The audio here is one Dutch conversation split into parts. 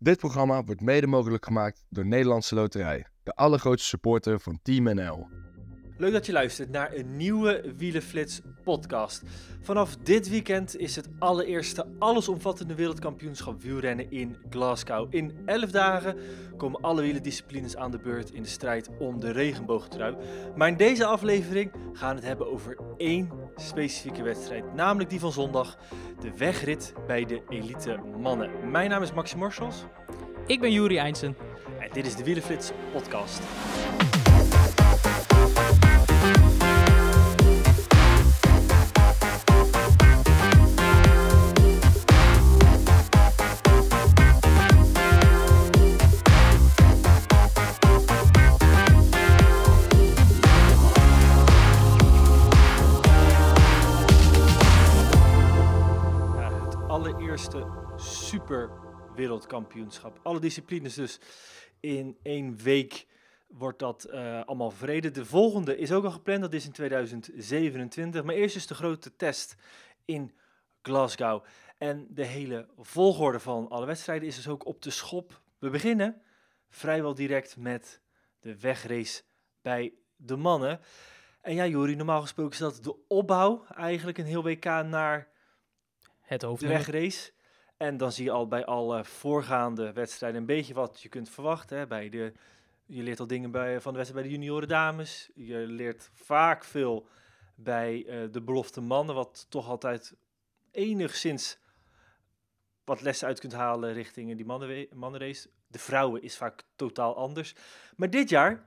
Dit programma wordt mede mogelijk gemaakt door Nederlandse Loterij, de allergrootste supporter van Team NL. Leuk dat je luistert naar een nieuwe Wielenflits podcast. Vanaf dit weekend is het allereerste allesomvattende wereldkampioenschap wielrennen in Glasgow. In 11 dagen komen alle wielendisciplines aan de beurt in de strijd om de regenboogtrui. Maar in deze aflevering gaan we het hebben over één specifieke wedstrijd, namelijk die van zondag, de wegrit bij de elite mannen. Mijn naam is Maxi Morsels Ik ben Juri Eindsen. en dit is de Wielenflits podcast. Super wereldkampioenschap. Alle disciplines dus in één week wordt dat eh, allemaal verreden. De volgende is ook al gepland, dat is in 2027. Maar eerst is de grote test in Glasgow. En de hele volgorde van alle wedstrijden is dus ook op de schop. We beginnen vrijwel direct met de wegrace bij de mannen. En ja, Jori, normaal gesproken is dat de opbouw eigenlijk een heel WK naar Het de wegrace. En dan zie je al bij alle voorgaande wedstrijden een beetje wat je kunt verwachten. Hè. Bij de, je leert al dingen bij, van de wedstrijd bij de junioren dames. Je leert vaak veel bij eh, de belofte mannen, wat toch altijd enigszins wat lessen uit kunt halen richting die mannenrace. De vrouwen is vaak totaal anders. Maar dit jaar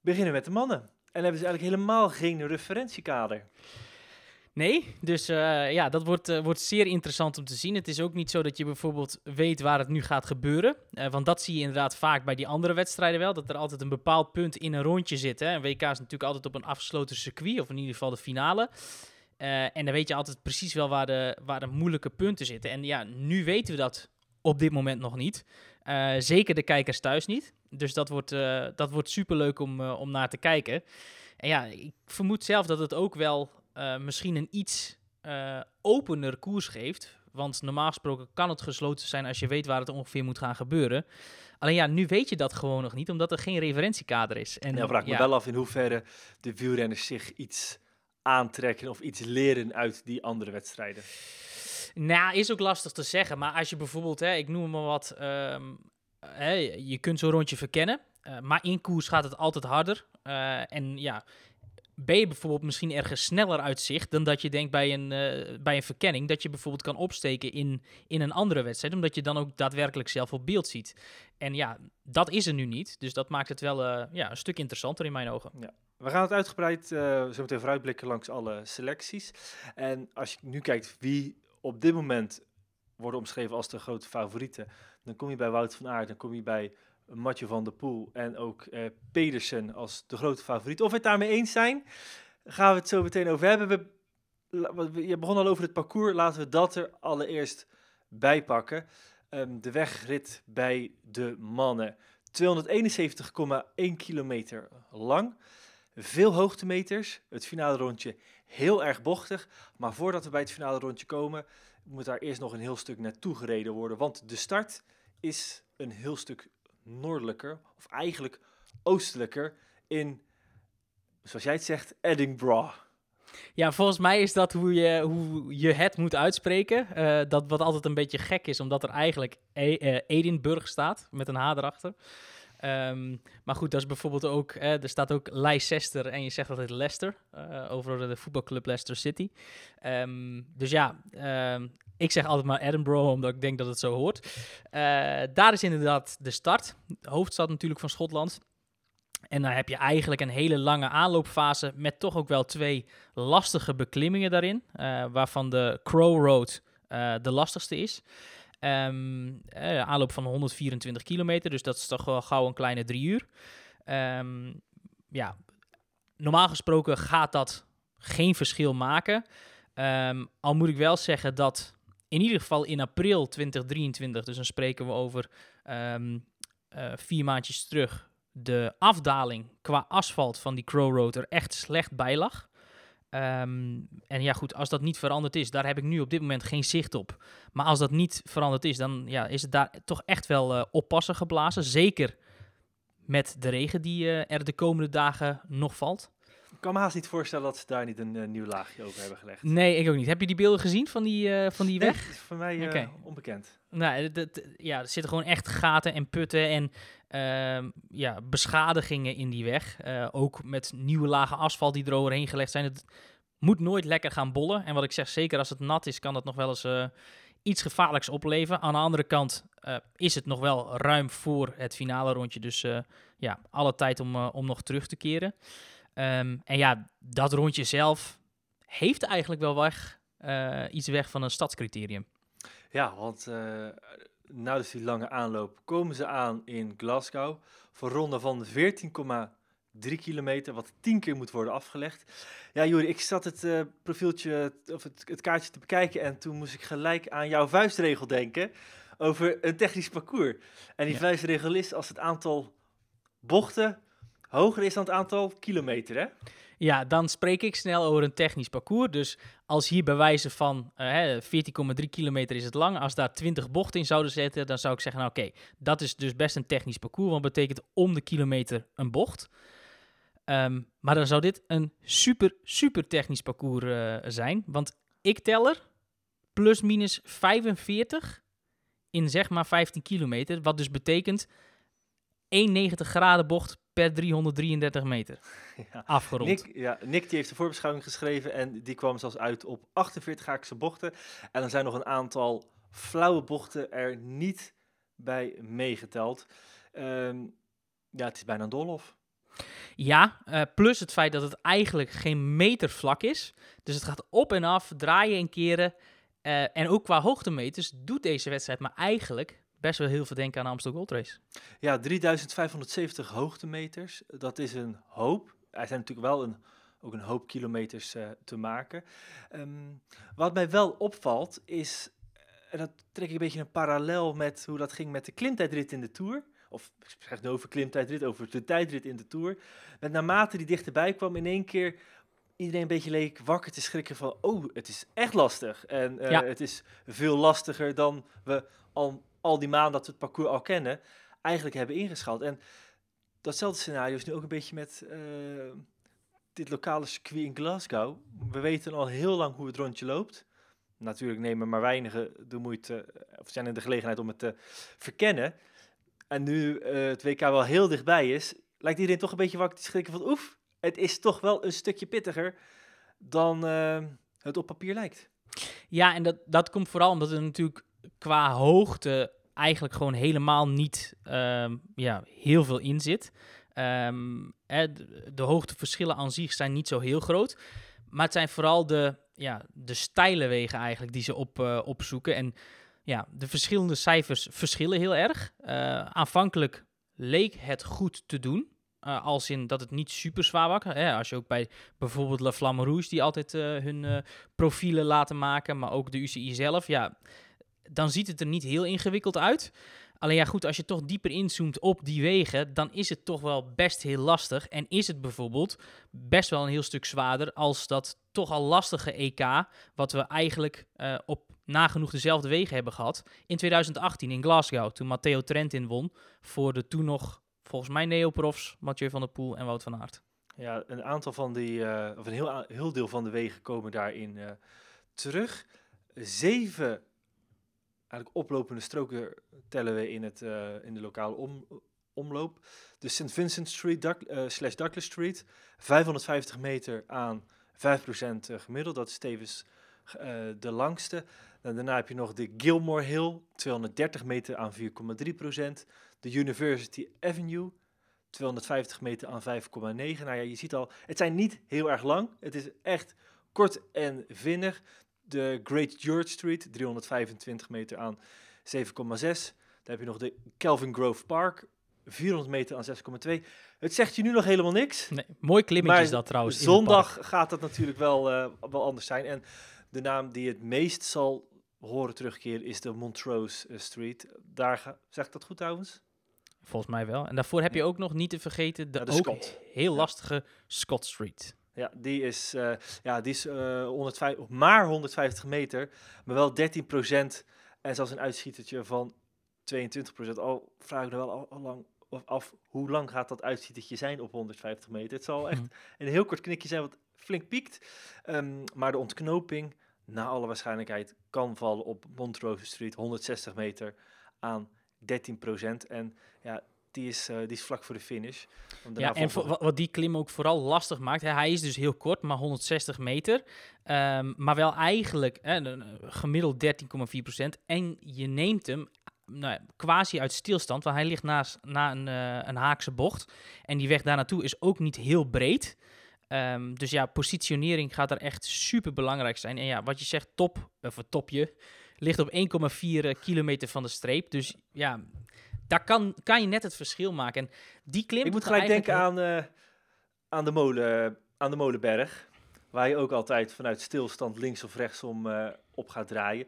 beginnen we met de mannen. En hebben ze eigenlijk helemaal geen referentiekader. Nee, dus eh, ja, dat wordt, eh, wordt zeer interessant om te zien. Het is ook niet zo dat je bijvoorbeeld weet waar het nu gaat gebeuren. Eh, want dat zie je inderdaad vaak bij die andere wedstrijden wel. Dat er altijd een bepaald punt in een rondje zit. Hè. Een WK is natuurlijk altijd op een afgesloten circuit, of in ieder geval de finale. En dan weet je altijd precies wel waar de, waar de moeilijke punten zitten. En ja, nu weten we dat op dit moment nog niet. Zeker de kijkers thuis niet. Dus dat wordt, dat wordt superleuk om, om naar te kijken. En ja, ik vermoed zelf dat het ook wel eh, misschien een iets eh, opener koers geeft. Want normaal gesproken kan het gesloten zijn als je weet waar het ongeveer moet gaan gebeuren. Alleen ja, nu weet je dat gewoon nog niet, omdat er geen referentiekader is. En En dan vraag ik me wel af in hoeverre de wielrenners zich iets aantrekken of iets leren uit die andere wedstrijden. Nou, is ook lastig te zeggen. Maar als je bijvoorbeeld, hè, ik noem maar wat, ehm, hè, je kunt zo'n rondje verkennen. eh, maar in koers gaat het altijd harder. En ja, je bijvoorbeeld misschien ergens sneller uit zicht dan dat je denkt bij een, eh, bij een verkenning. Dat je bijvoorbeeld kan opsteken in, in een andere wedstrijd. Omdat je dan ook daadwerkelijk zelf op beeld ziet. En ja, dat is er nu niet. Dus dat maakt het wel eh, ja, een stuk interessanter in mijn ogen. We gaan het uitgebreid eh, zo meteen vooruitblikken langs alle selecties. En als je nu kijkt wie op dit moment worden omschreven als de grote favorieten, dan kom je bij Wout van Aert, dan kom je bij Mathieu van der Poel en ook eh, Pedersen als de grote favoriet. Of we het daarmee eens zijn, gaan we het zo meteen over hebben. We, we- je begon al over het parcours, laten we dat er allereerst bij pakken. Ehm, de wegrit bij de mannen. 271,1 kilometer lang. Veel hoogtemeters. Het finale rondje heel erg bochtig. Maar voordat we bij het finale rondje komen, moet daar eerst nog een heel stuk naartoe gereden worden. Want de start is een heel stuk noordelijker, of eigenlijk oostelijker, in, zoals jij het zegt, Edinburgh. Ja, volgens mij is dat hoe je, hoe je het moet uitspreken. Eh, dat wat altijd een beetje gek is, omdat er eigenlijk E- eh, Edinburgh staat, met een H erachter. Ehm, maar goed, dat is bijvoorbeeld ook, er staat ook Leicester en je zegt altijd Leicester, eh, over de voetbalclub Leicester City. Ehm, dus ja, ehm, ik zeg altijd maar Edinburgh, omdat ik denk dat het zo hoort. Eh, daar is inderdaad de start, de hoofdstad natuurlijk van Schotland. En dan heb je eigenlijk een hele lange aanloopfase met toch ook wel twee lastige beklimmingen daarin, eh, waarvan de Crow Road de lastigste is. Ehm, eh, aanloop van 124 kilometer, dus dat is toch wel gauw een kleine drie uur. Ehm, ja, normaal gesproken gaat dat geen verschil maken. Ehm, al moet ik wel zeggen dat in ieder geval in april 2023, dus dan spreken we over eh, vier maandjes terug, de afdaling qua asfalt van die Crow Road er echt slecht bij lag. Ehm, en ja, goed, als dat niet veranderd is, daar heb ik nu op dit moment geen zicht op. Maar als dat niet veranderd is, dan ja, is het daar toch echt wel eh, oppassen geblazen. Zeker met de regen die eh, er de komende dagen nog valt. Ik kan me haast niet voorstellen dat ze daar niet een eh, nieuw laagje over hebben gelegd. Nee, ik ook niet. Heb je die beelden gezien van die, eh, van die weg? is voor mij eh, onbekend. Nou, ja, er zitten gewoon echt gaten en putten en ehm, ja, beschadigingen in die weg. Ook met nieuwe lagen asfalt die er overheen gelegd zijn. Het moet nooit lekker gaan bollen. En wat ik zeg, zeker als het nat is, kan dat nog wel eens iets gevaarlijks opleveren. Aan de andere kant is het nog wel ruim voor het finale rondje. Dus ja, alle tijd om, om nog terug te keren. Ehm, en ja, dat rondje zelf heeft eigenlijk wel weg, eh, iets weg van een stadscriterium. Ja, want eh na dus die lange aanloop komen ze aan in Glasgow voor een ronde van 14,3 kilometer, wat 10 keer moet worden afgelegd. Ja, Juri, ik zat het eh, profieltje of het, het kaartje te bekijken en toen moest ik gelijk aan jouw vuistregel denken over een technisch parcours. En die Ja. vuistregel is als het aantal bochten hoger is dan het aantal kilometer, hè? Ja, dan spreek ik snel over een technisch parcours. Dus als hier bij wijze van eh, hè, 14,3 kilometer is het lang. Als daar 20 bochten in zouden zetten, dan zou ik zeggen, nou oké, dat is dus best een technisch parcours. Want betekent om de kilometer een bocht. Ehm, maar dan zou dit een super, super technisch parcours eh, zijn. Want ik tel er plus minus 45 in zeg maar 15 kilometer. Wat dus betekent 1,90 graden bocht per 333 meter. Ja. Afgerond. Nick, ja, Nick die heeft de voorbeschouwing geschreven en die kwam zelfs uit op 48 haakse bochten. En er zijn nog een aantal flauwe bochten er niet bij meegeteld. Ehm, ja, het is bijna een doolhof. Ja, eh, plus het feit dat het eigenlijk geen meter vlak is. Dus het gaat op en af, draaien en keren. Eh, en ook qua hoogtemeters doet deze wedstrijd maar eigenlijk best wel heel veel denken aan de Amstel Gold Race. Ja, 3570 hoogtemeters. Dat is een hoop. Er zijn natuurlijk wel een, ook een hoop kilometers eh, te maken. Ehm, wat mij wel opvalt is, en dat trek ik een beetje een parallel met hoe dat ging met de klimtijdrit in de Tour. Of ik zeg het over klimtijdrit, over de tijdrit in de Tour. Met naarmate die dichterbij kwam, in één keer iedereen een beetje leek wakker te schrikken van... oh, het is echt lastig. En eh, Ja. het is veel lastiger dan we al, al die maanden dat we het parcours al kennen... eigenlijk hebben ingeschat. En datzelfde scenario is nu ook een beetje met eh, dit lokale circuit in Glasgow. We weten al heel lang hoe het rondje loopt. Natuurlijk nemen maar weinigen de moeite, eh, of zijn in de gelegenheid om het te verkennen. En nu eh, het WK wel heel dichtbij is, lijkt iedereen toch een beetje wakker te schrikken van oef, het is toch wel een stukje pittiger dan het op papier lijkt. Ja, en dat, dat komt vooral omdat er natuurlijk qua hoogte eigenlijk gewoon helemaal niet ehm, ja, heel veel in zit. Ehm, de, hoogteverschillen aan zich zijn niet zo heel groot. Maar het zijn vooral de, ja, de steile wegen eigenlijk die ze op, eh, opzoeken. En ja, de verschillende cijfers verschillen heel erg. Eh, aanvankelijk leek het goed te doen. eh, als in dat het niet super zwaar. Hè, als je ook bij bijvoorbeeld La Flamme Rouge, die altijd hun profielen laten maken, maar ook de UCI zelf, ja, dan ziet het er niet heel ingewikkeld uit. Alleen ja, goed, als je toch dieper inzoomt op die wegen, dan is het toch wel best heel lastig. En is het bijvoorbeeld best wel een heel stuk zwaarder als dat toch al lastige EK, wat we eigenlijk eh, op nagenoeg dezelfde wegen hebben gehad. In 2018 in Glasgow, toen Matteo Trentin won voor de toen nog, volgens mij, neoprofs, Mathieu van der Poel en Wout van Aert. Ja, een aantal van die, eh, of een heel, heel deel van de wegen komen daarin eh, terug. Zeven oplopende stroken tellen we in, het, eh, in de lokale om, omloop. De St. Vincent Street Doug- eh, slash Douglas Street, 550 meter aan 5% eh, gemiddeld. Dat is tevens de langste. En daarna heb je nog de Gilmore Hill, 230 meter aan 4,3%. De University Avenue, 250 meter aan 5,9. Nou ja, je ziet al, het zijn niet heel erg lang. Het is echt kort en vinnig. De Great George Street, 325 meter aan 7,6. Dan heb je nog de Kelvin Grove Park, 400 meter aan 6,2. Het zegt je nu nog helemaal niks. Nee, mooi klimmetje is dat trouwens. Zondag gaat dat natuurlijk wel, eh, wel anders zijn. En de naam die het meest zal horen terugkeren is de Montrose eh, Street. Daar ga, zeg ik dat goed trouwens? Volgens mij wel. En daarvoor heb je ook nog niet te vergeten de, Ja, de ook Scott. heel lastige Scott Street. Ja, die is, eh, ja, die is eh 105, maar 150 meter, maar wel 13% En zelfs een uitschietertje van 22% Al vraag ik me wel al, al lang of af, hoe lang gaat dat uitschietertje zijn op 150 meter? Het zal echt Mhm. een heel kort knikje zijn wat flink piekt. Ehm, maar de ontknoping, na alle waarschijnlijkheid, kan vallen op Montrose Street, 160 meter aan 13% En ja, die is, eh, die is vlak voor de finish. Ja, en voor- wat, die klim ook vooral lastig maakt, hè, hij is dus heel kort, maar 160 meter. Ehm, maar wel eigenlijk hè, gemiddeld 13,4% En je neemt hem nou, quasi uit stilstand, want hij ligt naast, na een, eh, een haakse bocht. En die weg daar naartoe is ook niet heel breed. Ehm, dus ja, positionering gaat er echt super belangrijk zijn. En ja, wat je zegt, top, of topje, ligt op 1,4 kilometer van de streep. Dus ja, daar kan, kan je net het verschil maken. En die klim Ik moet gelijk eigenlijk denken aan, eh, aan, de molen, aan de molenberg. Waar je ook altijd vanuit stilstand links of rechtsom eh op gaat draaien.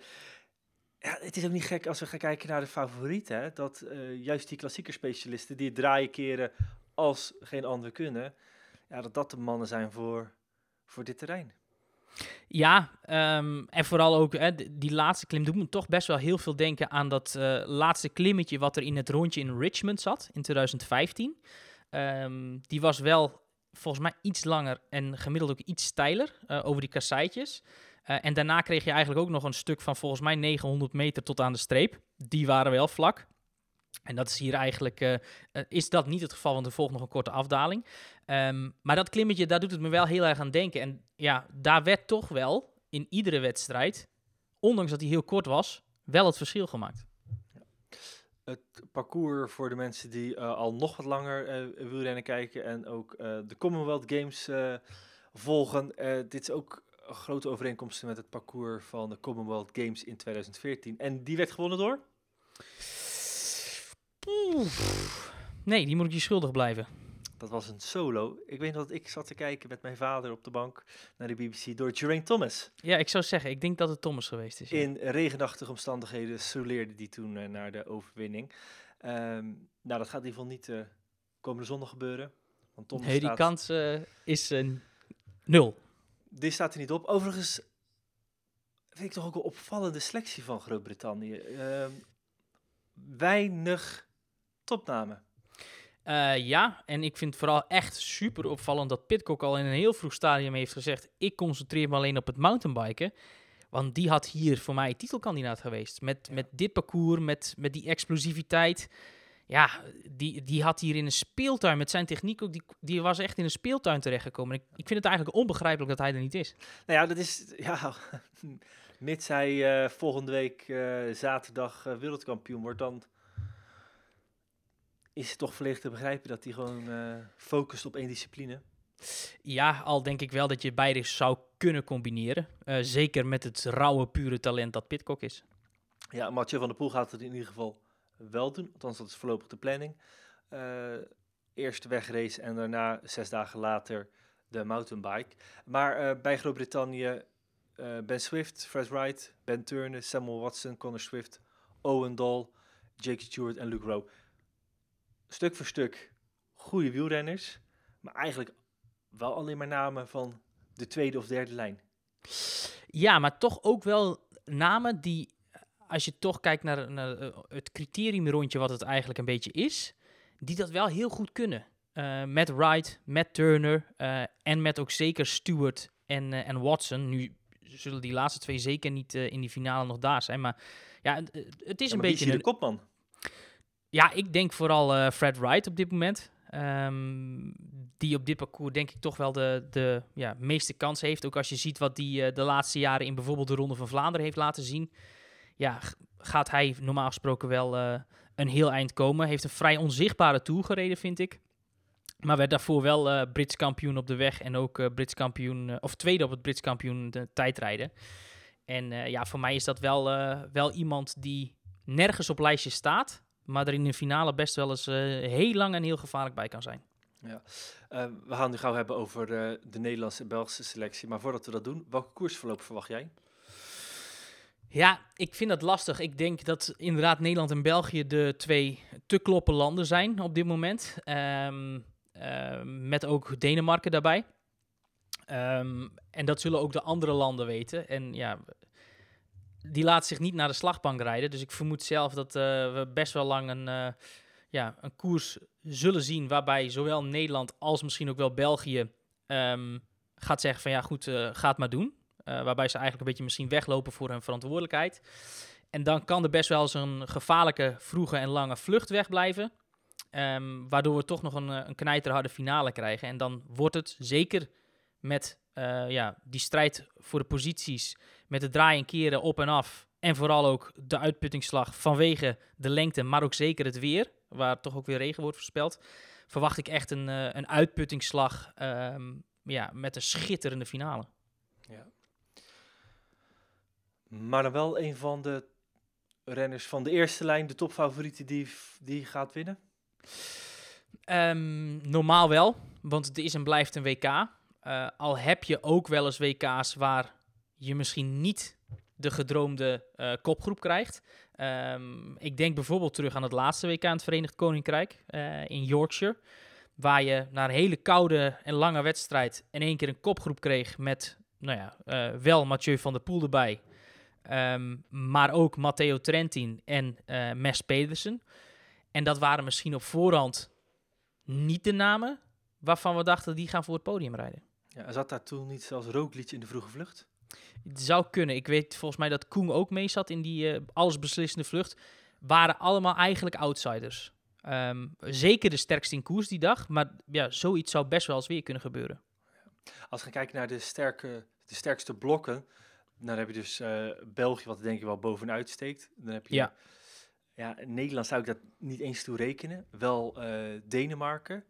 Ja, het is ook niet gek als we gaan kijken naar de favorieten. Hè, dat eh, juist die klassieke specialisten die het draaien keren als geen ander kunnen. Ja, dat dat de mannen zijn voor, voor dit terrein. Ja, ehm, en vooral ook hè, die laatste klim doet me toch best wel heel veel denken aan dat eh, laatste klimmetje wat er in het rondje in Richmond zat in 2015. Ehm, die was wel volgens mij iets langer en gemiddeld ook iets steiler eh, over die kasseitjes. Eh, en daarna kreeg je eigenlijk ook nog een stuk van volgens mij 900 meter tot aan de streep. Die waren wel vlak. En dat is hier eigenlijk, is dat niet het geval, want er volgt nog een korte afdaling. Ehm, maar dat klimmetje, daar doet het me wel heel erg aan denken. En ja, daar werd toch wel in iedere wedstrijd, ondanks dat hij heel kort was, wel het verschil gemaakt. Het parcours voor de mensen die eh, al nog wat langer eh wielrennen kijken en ook eh, de Commonwealth Games volgen. Dit is ook een grote overeenkomst met het parcours van de Commonwealth Games in 2014. En die werd gewonnen door? Oeh. Nee, die moet ik je schuldig blijven. Dat was een solo. Ik weet nog dat ik zat te kijken met mijn vader op de bank naar de BBC door Geraint Thomas. Ja, ik zou zeggen, ik denk dat het Thomas geweest is. ja. In regenachtige omstandigheden soleerde die toen eh, naar de overwinning. Ehm, nou, dat gaat in ieder geval niet eh, komende zondag gebeuren. Want Thomas Nee, die staat, kans eh, is een nul. die staat er niet op. Overigens vind ik toch ook een opvallende selectie van Groot-Brittannië. Ehm, weinig topnamen. Eh, ja, en ik vind vooral echt super opvallend dat Pitcock al in een heel vroeg stadium heeft gezegd: ik concentreer me alleen op het mountainbiken. Want die had hier voor mij titelkandidaat geweest. Met, met dit parcours, met, met die explosiviteit. Ja, die, die had hier in een speeltuin, met zijn techniek ook, die, die was echt in een speeltuin terechtgekomen. Ik, ik vind het eigenlijk onbegrijpelijk dat hij er niet is. Nou ja, dat is... Ja, mits hij eh, volgende week eh, zaterdag wereldkampioen wordt, dan is het toch volledig te begrijpen dat hij gewoon eh, focust op één discipline. Ja, al denk ik wel dat je beide zou kunnen combineren. Eh, zeker met het rauwe, pure talent dat Pitcock is. Ja, Mathieu van der Poel gaat het in ieder geval wel doen. Althans, dat is voorlopig de planning. Eh eerst de wegrace en daarna, zes dagen later, de mountainbike. Maar bij Groot-Brittannië, Ben Swift, Fred Wright, Ben Turner, Samuel Watson, Connor Swift, Owen Dahl, Jake Stewart en Luke Rowe. Stuk voor stuk goede wielrenners, maar eigenlijk wel alleen maar namen van de tweede of derde lijn. Ja, maar toch ook wel namen die, als je toch kijkt naar, naar eh, het criteriumrondje wat het eigenlijk een beetje is, die dat wel heel goed kunnen. Eh met Wright, met Turner eh, en met ook zeker Stewart en, en Watson. Nu zullen die laatste twee zeker niet in die finale nog daar zijn, maar ja, het, het is Ja, een maar is beetje een, de kopman? Ja, ik denk vooral eh, Fred Wright op dit moment. Ehm, die op dit parcours denk ik toch wel de, de ja, meeste kans heeft. Ook als je ziet wat die eh, de laatste jaren in bijvoorbeeld de Ronde van Vlaanderen heeft laten zien. Ja, gaat hij normaal gesproken wel eh, een heel eind komen. Heeft een vrij onzichtbare tour gereden, vind ik. Maar werd daarvoor wel eh Brits kampioen op de weg. En ook Brits kampioen, of tweede op het Brits kampioen de tijdrijden. En ja, voor mij is dat wel, wel iemand die nergens op lijstje staat. Maar er in de finale best wel eens eh, heel lang en heel gevaarlijk bij kan zijn. Eh, we gaan nu gauw hebben over eh, de Nederlandse en Belgische selectie. Maar voordat we dat doen, welke koersverloop verwacht jij? Ja, ik vind dat lastig. Ik denk dat inderdaad Nederland en België de twee te kloppen landen zijn op dit moment. Ehm, met ook Denemarken daarbij. Ehm, en dat zullen ook de andere landen weten. En ja, die laat zich niet naar de slagbank rijden. Dus ik vermoed zelf dat eh, we best wel lang een, eh, ja, een koers zullen zien waarbij zowel Nederland als misschien ook wel België ehm, gaat zeggen van ja goed, uh, ga het maar doen. waarbij ze eigenlijk een beetje misschien weglopen voor hun verantwoordelijkheid. En dan kan er best wel eens een gevaarlijke vroege en lange vlucht wegblijven. Um, waardoor we toch nog een, een knijterharde finale krijgen. En dan wordt het zeker met ja, die strijd voor de posities met het draaien keren op en af. En vooral ook de uitputtingsslag vanwege de lengte, maar ook zeker het weer, waar toch ook weer regen wordt voorspeld. Verwacht ik echt een, uh, een uitputtingsslag um, ja, met een schitterende finale. Ja. Maar dan wel een van de renners van de eerste lijn, de topfavorieten, die, die gaat winnen? Um, normaal wel, want het is en blijft een WK. Uh, al heb je ook wel eens WK's waar je misschien niet de gedroomde uh, kopgroep krijgt. Um, ik denk bijvoorbeeld terug aan het laatste WK in het Verenigd Koninkrijk uh, in Yorkshire. Waar je na een hele koude en lange wedstrijd in één keer een kopgroep kreeg met, nou ja, wel Mathieu van der Poel erbij. Um, maar ook Matteo Trentin en Mes Pedersen. En dat waren misschien op voorhand niet de namen waarvan we dachten die gaan voor het podium rijden. Ja, zat daar toen niet zelfs Roglic in de vroege vlucht? Het zou kunnen. Ik weet volgens mij dat Koen ook mee zat in die uh, allesbeslissende vlucht. Waren allemaal eigenlijk outsiders. Um, zeker de sterkste in koers die dag. Maar ja, zoiets zou best wel eens weer kunnen gebeuren. Als we kijken naar de, sterke, de sterkste blokken. Dan heb je dus uh, België, wat denk ik wel bovenuit steekt. Dan heb je ja. Ja, Nederland zou ik dat niet eens toe rekenen. Wel uh, Denemarken.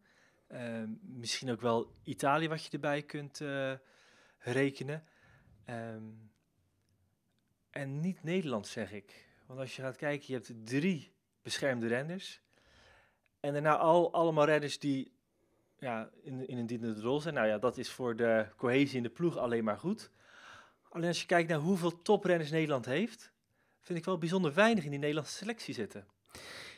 Misschien ook wel Italië, wat je erbij kunt rekenen. Um, en niet Nederland, zeg ik. Want als je gaat kijken, je hebt drie beschermde renners. En daarna al, allemaal renners die ja, in, in een dienende rol zijn. Nou ja, dat is voor de cohesie in de ploeg alleen maar goed. Alleen als je kijkt naar hoeveel toprenners Nederland heeft, vind ik wel bijzonder weinig in die Nederlandse selectie zitten.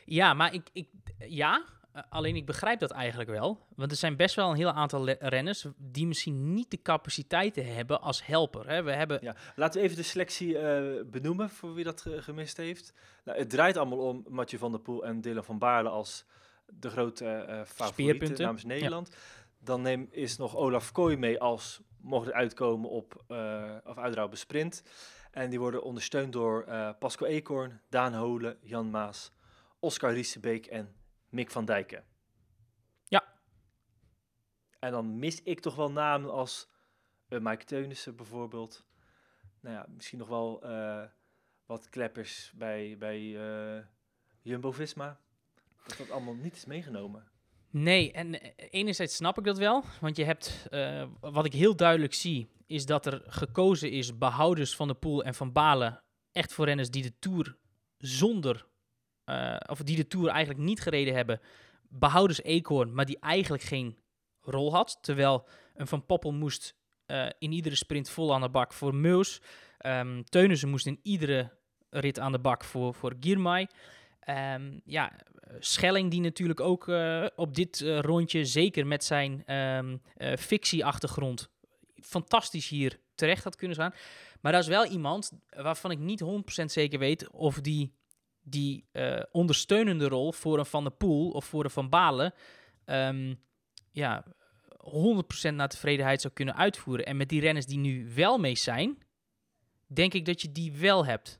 Ja, maar ik, ik ja, alleen ik begrijp dat eigenlijk wel. Want er zijn best wel een heel aantal renners die misschien niet de capaciteiten hebben als helper. Hè. We hebben... ja, laten we even de selectie uh, benoemen voor wie dat gemist heeft. Nou, het draait allemaal om Mathieu van der Poel en Dylan van Baarle als de grote uh, favorieten namens Nederland. Ja. Dan neem, is nog Olaf Kooi mee als mocht het uitkomen op of uitrouwen sprint. En die worden ondersteund door Pasco Eekhoorn, Daan Holen, Jan Maas, Oscar Riesebeek en Mick van Dijken. Ja. En dan mis ik toch wel namen als uh, Mike Teunissen bijvoorbeeld. Nou ja, misschien nog wel uh, wat kleppers bij, bij uh, Jumbo-Visma. Dat dat allemaal niet is meegenomen. Nee, en enerzijds snap ik dat wel. Want je hebt, wat ik heel duidelijk zie, is dat er gekozen is behouders van de Poel en van Balen echt voor renners die de Tour zonder uh, of die de Tour eigenlijk niet gereden hebben, behouders Eekhoorn, maar die eigenlijk geen rol had. Terwijl een Van Poppel moest uh, in iedere sprint vol aan de bak voor Meus. Um, Teunissen moest in iedere rit aan de bak voor, voor Girmay. Um, ja, Schelling die natuurlijk ook uh, op dit rondje, zeker met zijn um, fictieachtergrond, fantastisch hier terecht had kunnen staan. Maar dat is wel iemand waarvan ik niet 100% zeker weet of die die uh, ondersteunende rol voor een Van der Poel of voor een Van Balen um, ja, 100% naar tevredenheid zou kunnen uitvoeren. En met die renners die nu wel mee zijn, denk ik dat je die wel hebt.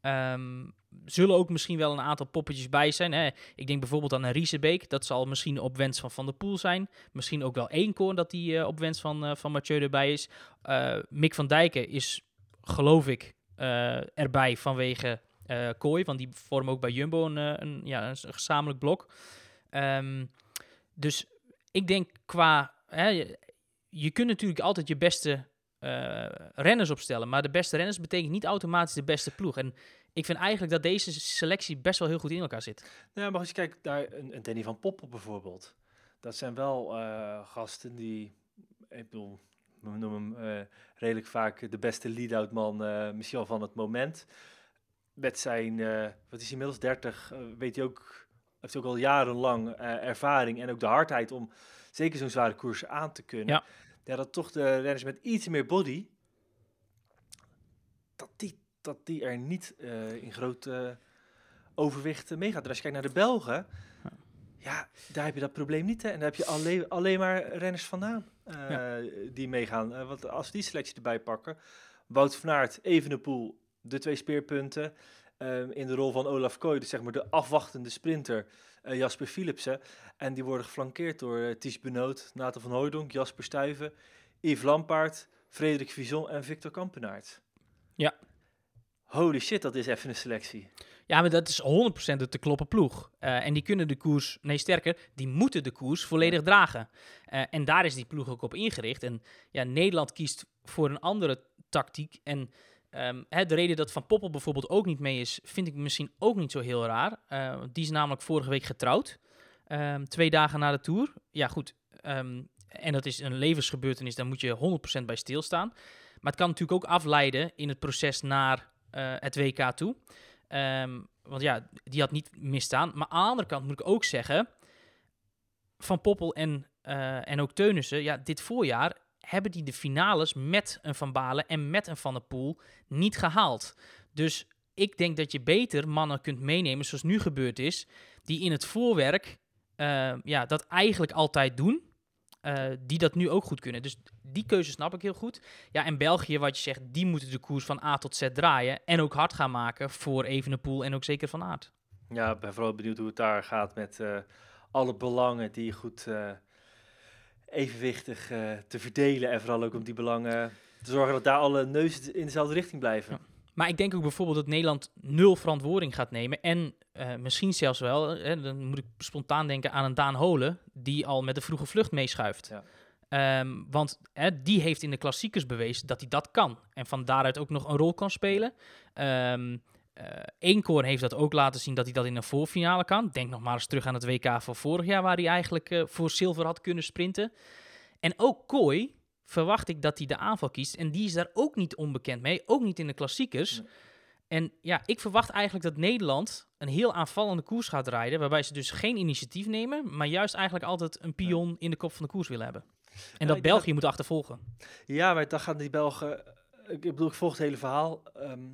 Um, zullen ook misschien wel een aantal poppetjes bij zijn. Hè. Ik denk bijvoorbeeld aan een Riesebeek. Dat zal misschien op wens van Van der Poel zijn. Misschien ook wel Eenkoorn dat die uh, op wens van, uh, van Mathieu erbij is. Uh, Mick van Dijken is, geloof ik, erbij vanwege uh, Kooi, want die vormen ook bij Jumbo een, eh, een ja, een gezamenlijk blok. Um, dus ik denk qua... Hè, je, kunt natuurlijk altijd je beste uh, renners opstellen, maar de beste renners betekent niet automatisch de beste ploeg. En ik vind eigenlijk dat deze selectie best wel heel goed in elkaar zit. Ja, maar als je kijkt naar een, een Danny van Poppel bijvoorbeeld, dat zijn wel gasten die, ik bedoel, we noemen hem redelijk vaak de beste lead-out man, misschien van het moment met zijn, uh, wat is inmiddels 30, uh, weet hij ook, heeft ook al jarenlang uh, ervaring en ook de hardheid om zeker zo'n zware koers aan te kunnen. Ja. ja, dat toch de renners met iets meer body, dat die, dat die er niet eh, in groot eh, overwicht meegaat. En als je kijkt naar de Belgen, Ja. ja, daar heb je dat probleem niet. Hè? En daar heb je alleen, alleen maar renners vandaan eh, die meegaan. Eh, want als we die selectie erbij pakken, Wout van Aert, Evenepoel, de twee speerpunten. ehm, in de rol van Olaf Kooi, dus zeg maar de afwachtende sprinter, eh, Jasper Philipsen. En die worden geflankeerd door uh, Ties Benoot, Nathan van Hooydonk, Jasper Stuyven, Yves Lampaard, Frederik Vison en Victor Kampenaert. Ja. Holy shit, dat is even een selectie. Ja, maar dat is 100% de te kloppen ploeg. Eh, en die kunnen de koers, nee sterker, die moeten de koers volledig dragen. Eh, en daar is die ploeg ook op ingericht. En ja, Nederland kiest voor een andere tactiek. En ehm, hè, de reden dat Van Poppel bijvoorbeeld ook niet mee is, vind ik misschien ook niet zo heel raar. Eh, want die is namelijk vorige week getrouwd. Ehm, twee dagen na de Tour. Ja, goed. ehm, en dat is een levensgebeurtenis, daar moet je 100% bij stilstaan. Maar het kan natuurlijk ook afleiden in het proces naar eh, het WK toe. Ehm, want ja, die had niet misstaan. Maar aan de andere kant moet ik ook zeggen... Van Poppel en, eh, en ook Teunissen... Ja, dit voorjaar hebben die de finales met een Van Balen en met een Van der Poel niet gehaald. Dus ik denk dat je beter mannen kunt meenemen, zoals nu gebeurd is... die in het voorwerk eh, ja, dat eigenlijk altijd doen... eh, die dat nu ook goed kunnen. Dus die keuze snap ik heel goed. Ja, en België, wat je zegt, die moeten de koers van A tot Z draaien. En ook hard gaan maken voor Evenepoel en ook zeker Van Aert. Ja, ik ben vooral benieuwd hoe het daar gaat met eh, alle belangen die goed evenwichtig eh, te verdelen. En vooral ook om die belangen te zorgen dat daar alle neuzen in dezelfde richting blijven. Ja. Maar ik denk ook bijvoorbeeld dat Nederland nul verantwoording gaat nemen. En eh, misschien zelfs wel, hè, dan moet ik spontaan denken aan een Daan Holen, die al met de vroege vlucht meeschuift. Ja. Ehm, want hè, die heeft in de klassiekers bewezen dat hij dat kan. En van daaruit ook nog een rol kan spelen. Ehm eh, Eenkoorn heeft dat ook laten zien dat hij dat in een voorfinale kan. Denk nog maar eens terug aan het WK van vorig jaar, waar hij eigenlijk eh, voor zilver had kunnen sprinten. En ook Kooi verwacht ik dat hij de aanval kiest. En die is daar ook niet onbekend mee, ook niet in de klassiekers. Nee. En ja, ik verwacht eigenlijk dat Nederland een heel aanvallende koers gaat rijden, waarbij ze dus geen initiatief nemen, maar juist eigenlijk altijd een pion in de kop van de koers willen hebben. En dat België moet achtervolgen. Ja, maar dan gaan die Belgen. Ik bedoel, ik volg het hele verhaal. ehm,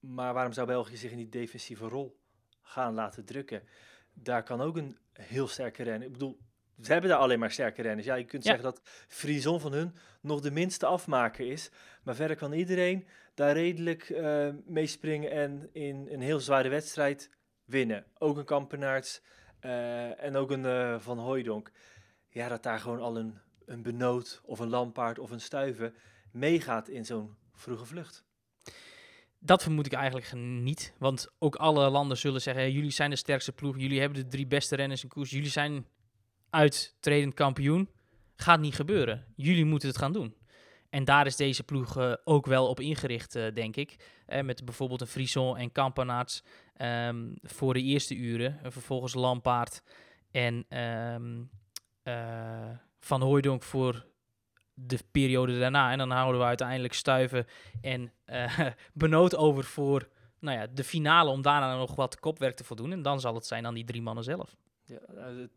maar waarom zou België zich in die defensieve rol gaan laten drukken? Daar kan ook een heel sterke renner. Ik bedoel, ze hebben daar alleen maar sterke renners. Ja, je kunt Ja. zeggen dat Frison van hun nog de minste afmaker is. Maar verder kan iedereen daar redelijk eh mee springen en in een heel zware wedstrijd winnen. Ook een Kampenaerts eh, en ook een eh, Van Hooijdonk. Ja, dat daar gewoon al een, een Benoot of een Lampaard of een Stuiven meegaat in zo'n vroege vlucht. Dat vermoed ik eigenlijk niet. Want ook alle landen zullen zeggen: "Hey, jullie zijn de sterkste ploeg. Jullie hebben de drie beste renners in koers. Jullie zijn uittredend kampioen. Gaat niet gebeuren. Jullie moeten het gaan doen. En daar is deze ploeg eh, ook wel op ingericht, eh, denk ik. Eh, met bijvoorbeeld een Frison en Kampenaerts ehm, voor de eerste uren. En vervolgens Lampaard en ehm, eh, Van Hooijdonk voor de periode daarna. En dan houden we uiteindelijk Stuiven en eh Benoot over voor nou ja, de finale om daarna nog wat kopwerk te voldoen. En dan zal het zijn aan die drie mannen zelf. Ja, nou, het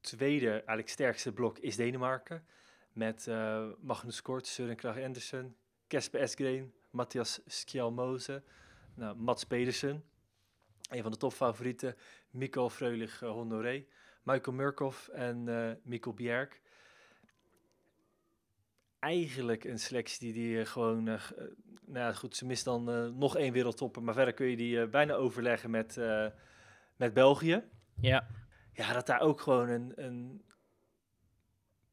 tweede, eigenlijk sterkste blok is Denemarken. Met eh, Magnus Kort, Søren Kragh Andersen, Kasper Esgreen, Matthias Skjelmose, nou, Mats Pedersen. Een van de topfavorieten, Mikkel Freulich eh, Honoré, Michael Murkoff en eh Mikkel Bjerg. Eigenlijk een selectie die, die eh, gewoon, eh, eh, nou ja, goed, ze mist dan nog één wereldtopper, maar verder kun je die bijna overleggen met, met België. Ja, Ja, dat daar ook gewoon een, een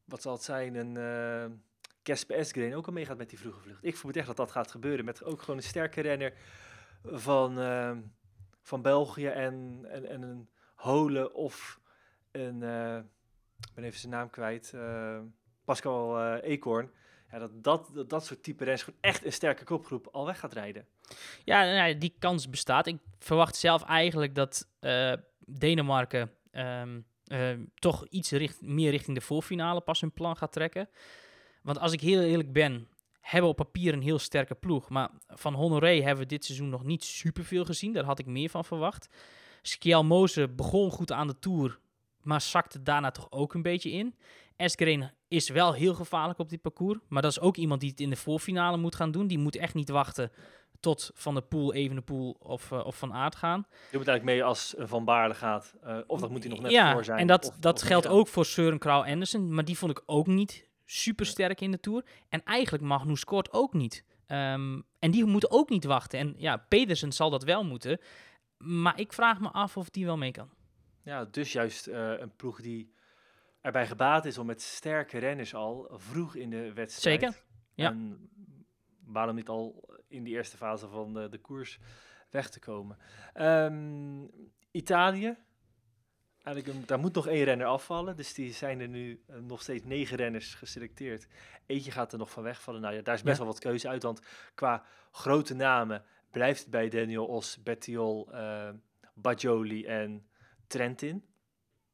wat zal het zijn, een Kasper Esgreen ook al meegaat met die vroege vlucht. Ik vermoed echt dat dat gaat gebeuren met ook gewoon een sterke renner van, van België en, en, en een Hole of een, ik ben even zijn naam kwijt, Pascal Eekhoorn. Dat, dat, dat soort type renners gewoon echt een sterke kopgroep al weg gaat rijden. ja, nou die kans bestaat. Ik verwacht zelf eigenlijk dat eh, Denemarken ehm, ehm, toch iets meer richting de voorfinale pas hun plan gaat trekken. Want als ik heel eerlijk ben, hebben op papier een heel sterke ploeg. Maar van Honoré hebben we dit seizoen nog niet superveel gezien. Daar had ik meer van verwacht. Skjelmose begon goed aan de Tour, maar zakte daarna toch ook een beetje in. Eskeren is wel heel gevaarlijk op dit parcours. Maar dat is ook iemand die het in de voorfinale moet gaan doen. Die moet echt niet wachten tot Van de Poel, Evenepoel of, eh, of Van Aert gaan. Je moet eigenlijk mee als een Van Baarle gaat. eh, of dat moet hij nog net ja, voor zijn. en dat, of- dat of geldt ook voor Søren Krauw Andersen. Maar die vond ik ook niet super sterk in de Tour. En eigenlijk Magnus Kort ook niet. Ehm, en die moeten ook niet wachten. En ja, Pedersen zal dat wel moeten. Maar ik vraag me af of die wel mee kan. Ja, dus juist eh, een ploeg die erbij gebaat is om met sterke renners al vroeg in de wedstrijd. Zeker, ja. En waarom niet al in die eerste fase van de, de koers weg te komen. Ehm, Italië. Eigenlijk, een- daar moet nog één renner afvallen. Dus die zijn er nu eh, nog steeds negen renners geselecteerd. Eentje gaat er nog van wegvallen. Nou ja, daar is best Ja. wel wat keuze uit. Want qua grote namen blijft het bij Daniel Os, Bettiol, eh Bajoli en Trentin.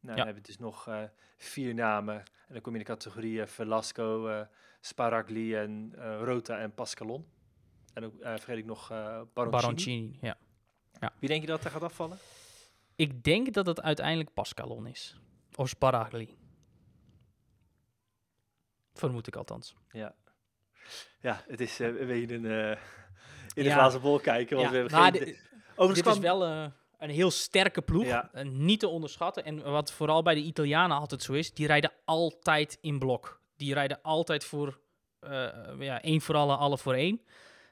Nou, dan hebben we dus nog eh, vier namen. En dan kom je in de categorieën Velasco, eh, Sparagli en eh, Rota en Pascalon. En ook eh, vergeet ik nog eh Baroncini. Baroncini, ja. Wie denk je dat er gaat afvallen? Ik denk dat het uiteindelijk Pascalon is. Of Sparagli. Vermoed ik althans. Ja, ja het is eh, een beetje een, eh, in de Ja. glazen bol kijken. Want Ja, we hebben maar geen... Overigens dit kwam- is wel eh, een heel sterke ploeg. Ja. eh, niet te onderschatten. En wat vooral bij de Italianen altijd zo is, die rijden altijd in blok. Die rijden altijd voor eh, ja, één voor alle, alle voor één.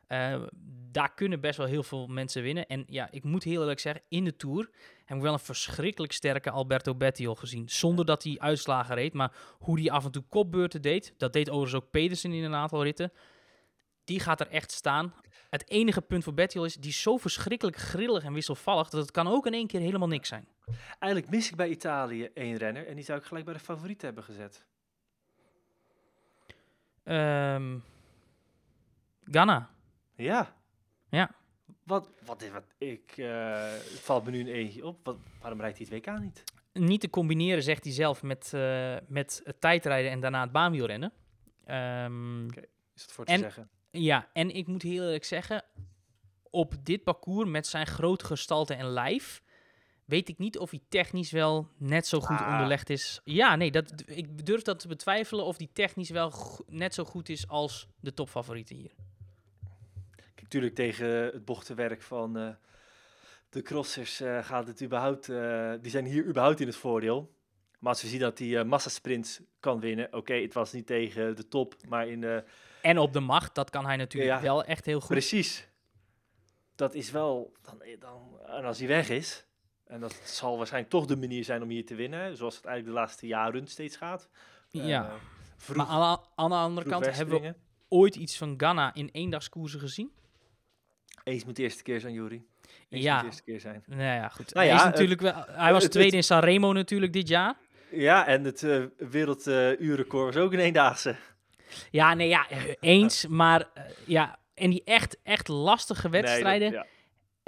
Eh, daar kunnen best wel heel veel mensen winnen. En ja, ik moet heel eerlijk zeggen, in de Tour heb ik wel een verschrikkelijk sterke Alberto Bettiol gezien. Zonder dat hij uitslagen reed, maar hoe hij af en toe kopbeurten deed. Dat deed overigens ook Pedersen in een aantal ritten. Die gaat er echt staan. Het enige punt voor Bettiol is, die is zo verschrikkelijk grillig en wisselvallig, dat het kan ook in één keer helemaal niks zijn. Eigenlijk mis ik bij Italië één renner. En die zou ik gelijk bij de favoriet hebben gezet. Ehm Ghana. Ja. Ja. Wat, wat, is- wat ik, eh, het valt me nu een eentje op. Wat, waarom rijdt hij het WK niet? Niet te combineren, zegt hij zelf, met, eh, met het tijdrijden en daarna het baanwielrennen. Ehm, Is het voor te En- zeggen? Ja, en ik moet heel eerlijk zeggen, op dit parcours met zijn grote gestalte en lijf, weet ik niet of hij technisch wel net zo goed Ah. onderlegd is. Ja, nee, dat, ik durf dat te betwijfelen of die technisch wel net zo goed is als de topfavorieten hier. Kijk, natuurlijk tegen het bochtenwerk van eh, de crossers eh, gaat het überhaupt... eh, die zijn hier überhaupt in het voordeel. Maar als we zien dat hij eh massasprints kan winnen... Oké, het was niet tegen de top, maar in de... En op de macht, dat kan hij natuurlijk Ja. wel echt heel goed. Precies. Dat is wel... Dan, dan, en als hij weg is... En dat zal waarschijnlijk toch de manier zijn om hier te winnen. Zoals het eigenlijk de laatste jaren steeds gaat. Ja. Eh, vroeg, maar aan, de- aan de andere kant hebben we ooit iets van Ghana in eendagskoersen gezien. Eens moet de eerste keer zijn, Jury. Eens Ja. moet de eerste keer zijn. Nou ja, goed. Nou hij, is natuurlijk wel, hij was tweede in Sanremo natuurlijk dit jaar. Ja, en het eh werelduurrecord was ook een eendaagse. Ja, nee, ja, eens. Maar eh, ja, en die echt, echt lastige wedstrijden Nee, dat-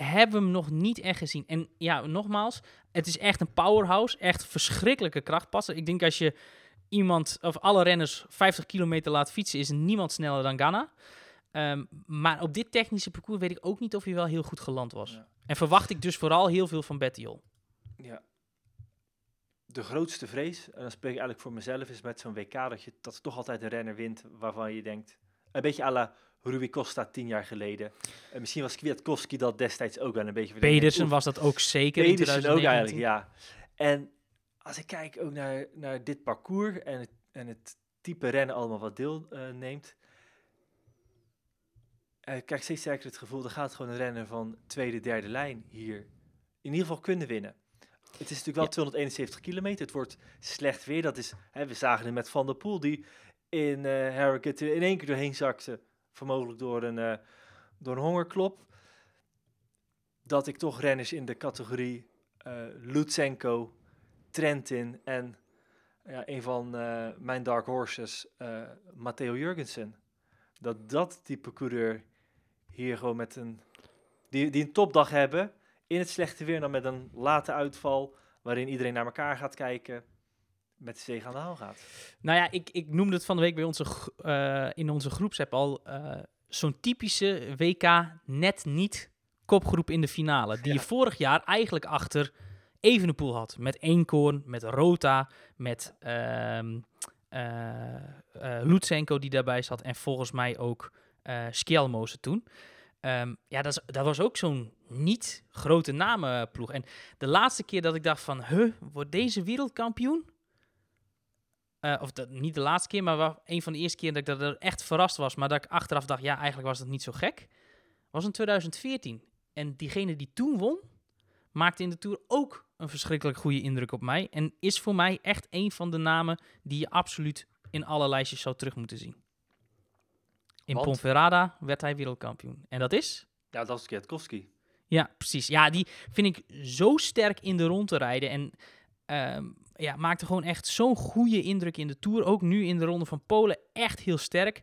hebben we hem nog niet echt gezien. En ja, nogmaals, het is echt een powerhouse. Echt verschrikkelijke krachtpassen. Ik denk als je iemand, of alle renners 50 kilometer laat fietsen, is niemand sneller dan Ghana. Ehm, maar op dit technische parcours weet ik ook niet of hij wel heel goed geland was. Ja. En verwacht ik dus vooral heel veel van Bettiol. ja. De grootste vrees, en dan spreek ik eigenlijk voor mezelf, is met zo'n WK dat je dat toch altijd een renner wint waarvan je denkt, een beetje à la Rui Costa tien jaar geleden. En misschien was Kwiatkowski dat destijds ook wel een beetje. Pedersen was dat ook zeker in Pedersen ook 2019. eigenlijk, ja. En als ik kijk ook naar, naar dit parcours en het, en het type rennen allemaal wat deelneemt, eh krijg ik steeds sterker het gevoel, er gaat gewoon een renner van tweede, derde lijn hier in ieder geval kunnen winnen. Het is natuurlijk wel Ja. 271 kilometer, het wordt slecht weer. Dat is, hè, we zagen het met Van der Poel, die in Harrogate er in één keer doorheen zakte, vermogelijk door een, eh, door een hongerklop. Dat ik toch renners in de categorie eh Lutsenko, Trentin en ja, een van mijn dark horses, Matteo Jurgensen. Dat dat type coureur hier gewoon met een... Die, die een topdag hebben in het slechte weer, dan met een late uitval, waarin iedereen naar elkaar gaat kijken, met de zege aan de haal gaat. Nou ja, ik, ik noemde het van de week bij onze, eh, in onze groepsapp al. eh, Zo'n typische WK net niet kopgroep in de finale. Die je vorig jaar eigenlijk achter Evenepoel had. Met Eenkoorn, met Rota, met ehm eh Lutsenko die daarbij zat en volgens mij ook Skjelmose toen. Ehm, ja, dat, dat was ook zo'n niet grote namenploeg. En de laatste keer dat ik dacht van, huh, wordt deze wereldkampioen? Eh, of dat, niet de laatste keer, maar een van de eerste keer dat ik dat echt verrast was. Maar dat ik achteraf dacht, ja, eigenlijk was dat niet zo gek. Was in 2014. En diegene die toen won, maakte in de Tour ook een verschrikkelijk goede indruk op mij. En is voor mij echt een van de namen die je absoluut in alle lijstjes zou terug moeten zien. In Want? Ponferrada werd hij wereldkampioen. En dat is? Ja, dat is Kwiatkowski. Ja, precies. Ja, die vind ik zo sterk in de rond te rijden. En ehm, ja, maakte gewoon echt zo'n goede indruk in de Tour. Ook nu in de Ronde van Polen echt heel sterk.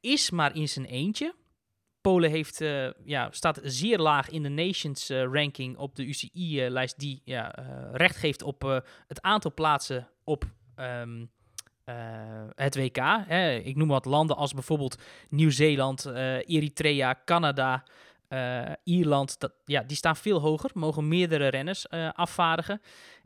Is maar in zijn eentje. Polen heeft, eh, ja, staat zeer laag in de Nations eh, ranking op de UCI-lijst. die ja, eh, recht geeft op eh, het aantal plaatsen op ehm, eh, het WK. Hè. Ik noem wat landen als bijvoorbeeld Nieuw-Zeeland, eh, Eritrea, Canada, eh, Ierland. Dat, ja, die staan veel hoger, mogen meerdere renners eh, afvaardigen.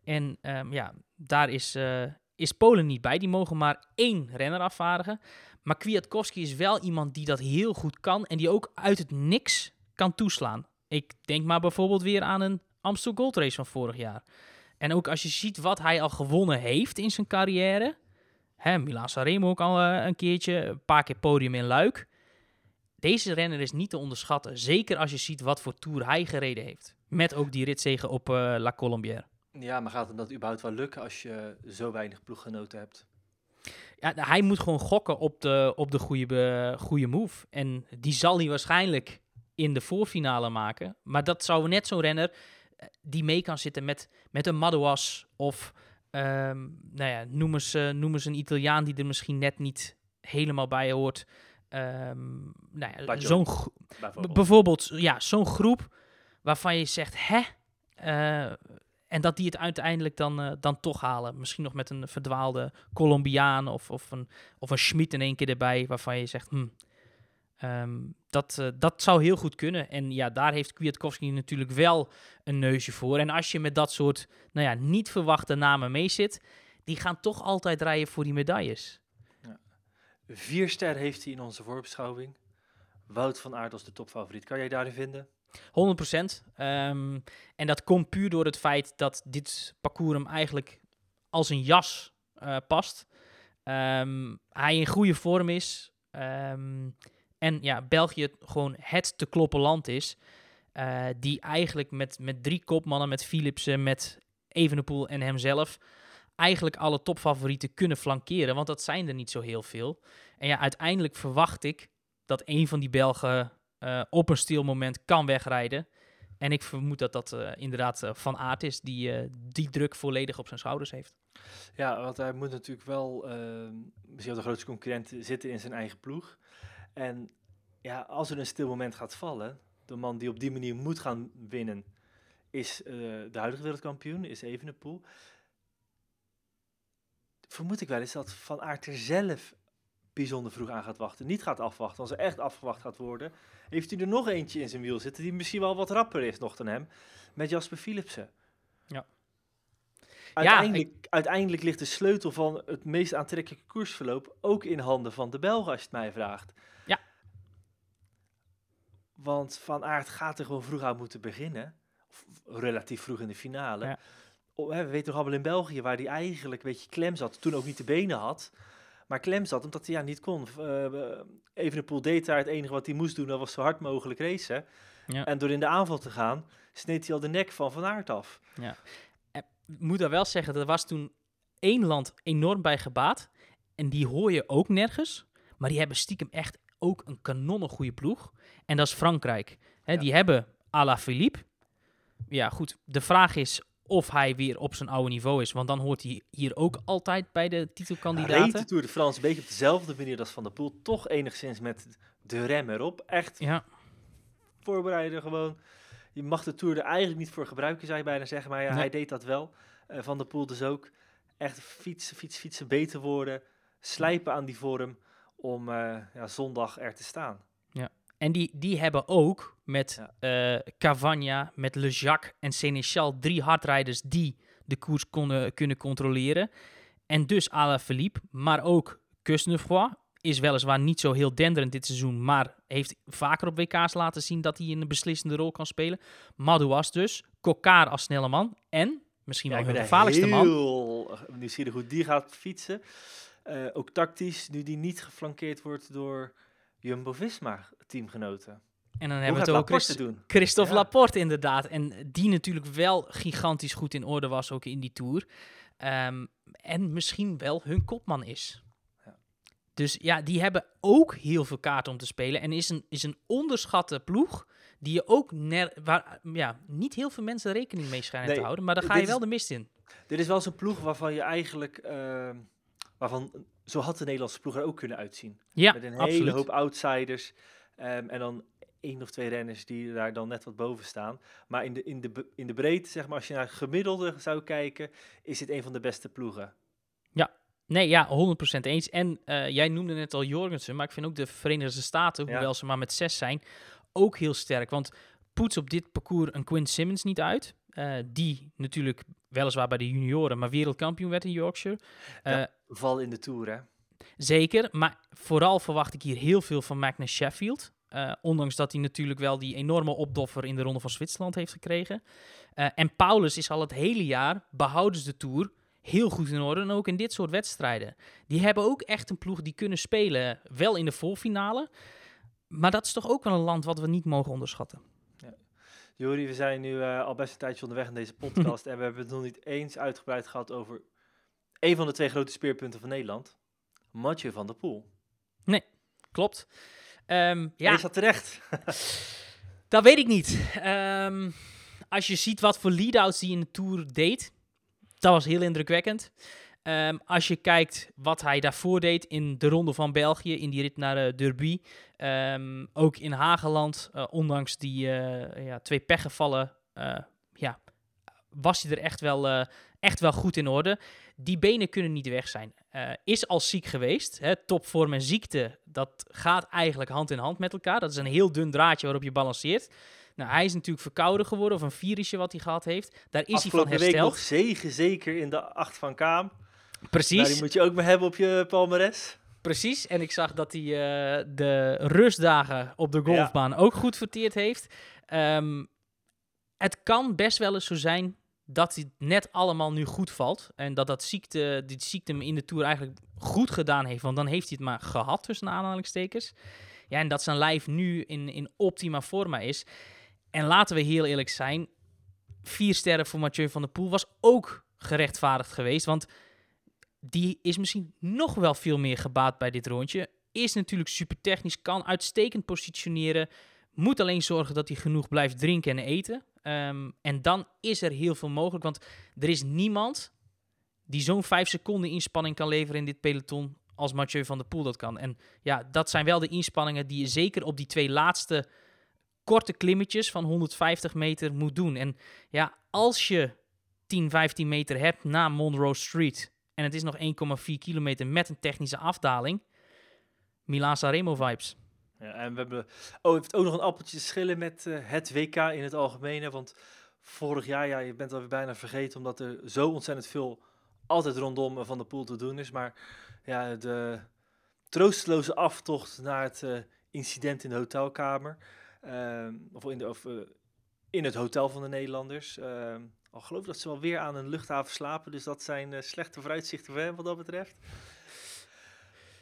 En ehm, ja, daar is, eh, is Polen niet bij. Die mogen maar één renner afvaardigen. Maar Kwiatkowski is wel iemand die dat heel goed kan en die ook uit het niks kan toeslaan. Ik denk maar bijvoorbeeld weer aan een Amstel Gold Race van vorig jaar. En ook als je ziet wat hij al gewonnen heeft in zijn carrière. Hè, Milan Sanremo ook al eh, een keertje, een paar keer podium in Luik. Deze renner is niet te onderschatten. Zeker als je ziet wat voor Tour hij gereden heeft. Met ook die ritzegen op eh, La Colombière. Ja, maar gaat hem dat überhaupt wel lukken als je zo weinig ploeggenoten hebt? Ja, hij moet gewoon gokken op de, op de goede, goede move. En die zal hij waarschijnlijk in de voorfinale maken. Maar dat zou net zo'n renner eh, die mee kan zitten met, met een Madouas of ehm, nou ja, noem, eens, eh, noem eens een Italiaan die er misschien net niet helemaal bij hoort. Ehm, nou ja, zo'n Bijvoorbeeld. Bijvoorbeeld, ja, zo'n groep waarvan je zegt, hè? Eh, en dat die het uiteindelijk dan, eh, dan toch halen. Misschien nog met een verdwaalde Colombiaan of, of een, of een Schmid in één keer erbij, waarvan je zegt, hm, ehm, dat, eh, dat zou heel goed kunnen. En ja, daar heeft Kwiatkowski natuurlijk wel een neusje voor. En als je met dat soort, nou ja, niet verwachte namen mee zit, die gaan toch altijd rijden voor die medailles. Vier ster heeft hij in onze voorbeschouwing. Wout van Aert als de topfavoriet. Kan jij daarin vinden? 100%. Ehm, en dat komt puur door het feit dat dit parcours hem eigenlijk als een jas eh, past. Ehm, hij in goede vorm is. En ja, België gewoon het te kloppen land is. eh, die eigenlijk met, met drie kopmannen, met Philipsen, met Evenepoel en hemzelf... eigenlijk alle topfavorieten kunnen flankeren. Want dat zijn er niet zo heel veel. En ja, uiteindelijk verwacht ik dat een van die Belgen eh, op een stil moment kan wegrijden. En ik vermoed dat dat eh, inderdaad Van Aert is die die druk volledig op zijn schouders heeft. Ja, want hij moet natuurlijk wel misschien wel de grootste concurrent zitten in zijn eigen ploeg. En ja, als er een stil moment gaat vallen, de man die op die manier moet gaan winnen, is eh, de huidige wereldkampioen, is Evenepoel. Vermoed ik wel eens dat Van Aert er zelf bijzonder vroeg aan gaat wachten. Niet gaat afwachten. Als er echt afgewacht gaat worden, heeft hij er nog eentje in zijn wiel zitten die misschien wel wat rapper is nog dan hem, met Jasper Philipsen. Ja. Uiteindelijk, uiteindelijk ligt de sleutel van het meest aantrekkelijke koersverloop ook in handen van de Belgen, als je het mij vraagt. Ja. Want Van Aert gaat er gewoon vroeg aan moeten beginnen. Of relatief vroeg in de finale. Ja. Oh, hè, we weten nog allemaal in België, waar hij eigenlijk een beetje klem zat. Toen ook niet de benen had. Maar klem zat omdat hij ja, niet kon. Uh, Evenepoel deed daar het enige wat hij moest doen. Dat was zo hard mogelijk racen. Ja. En door in de aanval te gaan, sneed hij al de nek van Van Aert af. Ik moet daar wel zeggen, er was toen één land enorm bij gebaat. En die hoor je ook nergens. Maar die hebben stiekem echt ook een kanonnen goede ploeg. En dat is Frankrijk. Ja. Die hebben Alaphilippe. Ja, goed. De vraag is of hij weer op zijn oude niveau is. Want dan hoort hij hier ook altijd bij de Reed de titelkandidaten. Tour de France een beetje op dezelfde manier als Van der Poel. Toch enigszins met de rem erop. Echt Ja, voorbereiden gewoon. Je mag de Tour er eigenlijk niet voor gebruiken, zou je bijna zeggen. Maar ja, Nee. hij deed dat wel. Eh, Van der Poel dus ook. Echt fietsen, fietsen, fietsen, beter worden. Slijpen aan die vorm om eh, ja, zondag er te staan. En die, die hebben ook met Ja. eh Cavagna, met Le Jacques en Sénéchal drie hardrijders die de koers konden, kunnen controleren. en dus Philippe, maar ook Cusnefroy is weliswaar niet zo heel denderend dit seizoen, maar heeft vaker op WK's laten zien dat hij een beslissende rol kan spelen. Madouas dus, Kokar als snelle man en misschien Ja, wel ik ben hun er gevaarlijkste man. heel nieuwsgierig hoe die gaat fietsen. Eh, ook tactisch, nu die niet geflankeerd wordt door Jumbo-Visma-teamgenoten. En dan Hoe hebben we het Christ- doen? Christophe Ja. Laporte inderdaad. En die natuurlijk wel gigantisch goed in orde was ook in die Tour. Ehm, en misschien wel hun kopman is. Ja. Dus ja, die hebben ook heel veel kaarten om te spelen. En is een, is een onderschatte ploeg die je ook waar ja, niet heel veel mensen rekening mee schijnen Nee, te houden. Maar daar ga je wel is- de mist in. Dit is wel zo'n ploeg waarvan je eigenlijk... ehm, waarvan, zo had de Nederlandse ploeg er ook kunnen uitzien. Ja, Met een absoluut. hele hoop outsiders. ehm, en dan één of twee renners die daar dan net wat boven staan. Maar in de, in de, in de breedte, zeg maar, als je naar gemiddelde zou kijken, is dit een van de beste ploegen. Nee, ja, 100% eens. En eh, jij noemde net al Jorgensen, maar ik vind ook de Verenigde Staten, Ja. hoewel ze maar met zes zijn, ook heel sterk. Want poets op dit parcours een Quinn Simmons niet uit. Eh, die natuurlijk weliswaar bij de junioren, maar wereldkampioen werd in Yorkshire. Ja. Val in de Tour, hè? Zeker, maar vooral verwacht ik hier heel veel van Magnus Sheffield. Eh, ondanks dat hij natuurlijk wel die enorme opdoffer in de Ronde van Zwitserland heeft gekregen. En Paulus is al het hele jaar, behoudens de Tour, heel goed in orde. En ook in dit soort wedstrijden. Die hebben ook echt een ploeg die kunnen spelen, wel in de voorfinale. Maar dat is toch ook wel een land wat we niet mogen onderschatten. Jori, we zijn nu eh, al best een tijdje onderweg in deze podcast. en we hebben het nog niet eens uitgebreid gehad over een van de twee grote speerpunten van Nederland. Mathieu van der Poel. Klopt. Ehm, Ja. ja, Is dat terecht? Dat weet ik niet. Ehm, als je ziet wat voor lead-outs hij in de Tour deed, dat was heel indrukwekkend. Ehm, als je kijkt wat hij daarvoor deed in de Ronde van België, in die rit naar de Derby, ehm, ook in Hageland, eh, ondanks die eh, ja, twee pechgevallen, eh, ja, was hij er echt wel, eh, echt wel goed in orde. Die benen kunnen niet weg zijn. Eh, is al ziek geweest. Hè, topvorm en ziekte, dat gaat eigenlijk hand in hand met elkaar. Dat is een heel dun draadje waarop je balanceert. Nou, hij is natuurlijk verkouden geworden, of een virusje wat hij gehad heeft. Daar is hij van Afgelopen week hersteld. nog zegen zeker in de acht van Kaam. Nou, Precies, die moet je ook maar hebben op je palmares. precies. En ik zag dat hij eh, de rustdagen op de golfbaan ook goed verteerd heeft. Ehm, het kan best wel eens zo zijn dat het net allemaal nu goed valt. En dat dat ziekte, die ziekte hem in de Tour eigenlijk goed gedaan heeft. Want dan heeft hij het maar gehad, tussen aanhalingstekens. Ja, en dat zijn lijf nu in, in optima forma is. En laten we heel eerlijk zijn. Vier sterren voor Mathieu van der Poel was ook gerechtvaardigd geweest. Want die is misschien nog wel veel meer gebaat bij dit rondje. Is natuurlijk super technisch, kan uitstekend positioneren. Moet alleen zorgen dat hij genoeg blijft drinken en eten. Ehm, en dan is er heel veel mogelijk. Want er is niemand die zo'n vijf seconden inspanning kan leveren in dit peloton als Mathieu van der Poel dat kan. En ja, dat zijn wel de inspanningen die je zeker op die twee laatste korte klimmetjes van 150 meter moet doen. En ja, als je 10, 15 meter hebt na Monroe Street en het is nog 1,4 kilometer met een technische afdaling, Milan Sanremo vibes. Ja, en we hebben oh, heeft ook nog een appeltje schillen met eh, het WK in het algemeen. hè, Want vorig jaar, ja, je bent alweer bijna vergeten, omdat er zo ontzettend veel altijd rondom Van de Poel te doen is. Maar ja, de troosteloze aftocht naar het eh, incident in de hotelkamer. ehm, of in, de, of eh, in het hotel van de Nederlanders. Al geloof ik dat ze wel weer aan een luchthaven slapen. Dus dat zijn eh, slechte vooruitzichten voor hem wat dat betreft.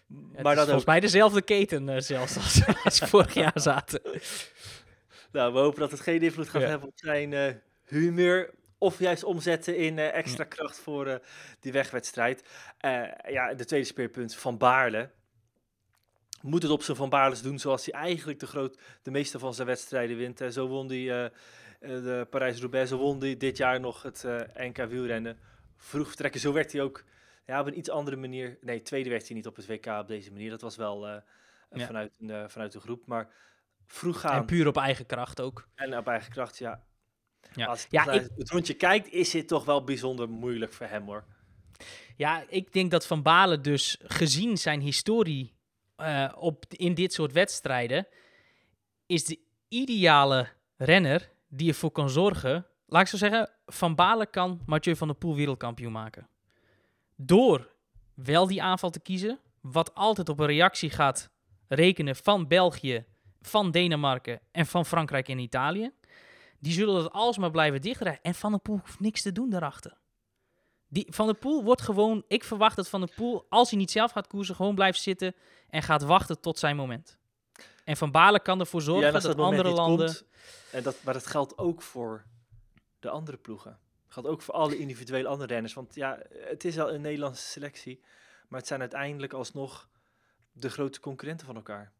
Maar is dat volgens ook. mij dezelfde keten eh, zelfs als, als vorig jaar zaten. Nou, we hopen dat het geen invloed gaat Ja. hebben op zijn eh, humeur. Of juist omzetten in extra kracht voor die wegwedstrijd. Ja, de tweede speerpunt van Baarle. Moet het op zijn Van Baarles doen zoals hij eigenlijk de, groot, de meeste van zijn wedstrijden wint. En zo won hij de Parijs-Roubaix, won hij dit jaar nog het eh, NK wielrennen. Vroeg vertrekken, zo werd hij ook ja, op een iets andere manier. Nee, tweede werd hij niet op het WK op deze manier. Dat was wel eh, Ja. vanuit, eh, vanuit de groep. Maar vroeg gaan En puur op eigen kracht ook. en op eigen kracht, ja. Ja. Als je Ja, naar ik- het rondje kijkt, is dit toch wel bijzonder moeilijk voor hem hoor. Ja, ik denk dat Van Balen dus gezien zijn historie eh, op, in dit soort wedstrijden, is de ideale renner die ervoor kan zorgen. Laat ik zo zeggen, Van Balen kan Mathieu van der Poel wereldkampioen maken. Door wel die aanval te kiezen. Wat altijd op een reactie gaat rekenen van België, van Denemarken en van Frankrijk en Italië. Die zullen dat alsmaar blijven dichtrijden. En Van der Poel hoeft niks te doen daarachter. Die, van der Poel wordt gewoon... Ik verwacht dat Van der Poel, als hij niet zelf gaat koersen, gewoon blijft zitten en gaat wachten tot zijn moment. En Van Balen kan ervoor zorgen dat, moment andere landen... komt, en dat, maar dat geldt ook voor de andere ploegen. Het geldt ook voor alle individuele andere renners. Want ja, het is al een Nederlandse selectie. Maar het zijn uiteindelijk alsnog de grote concurrenten van elkaar.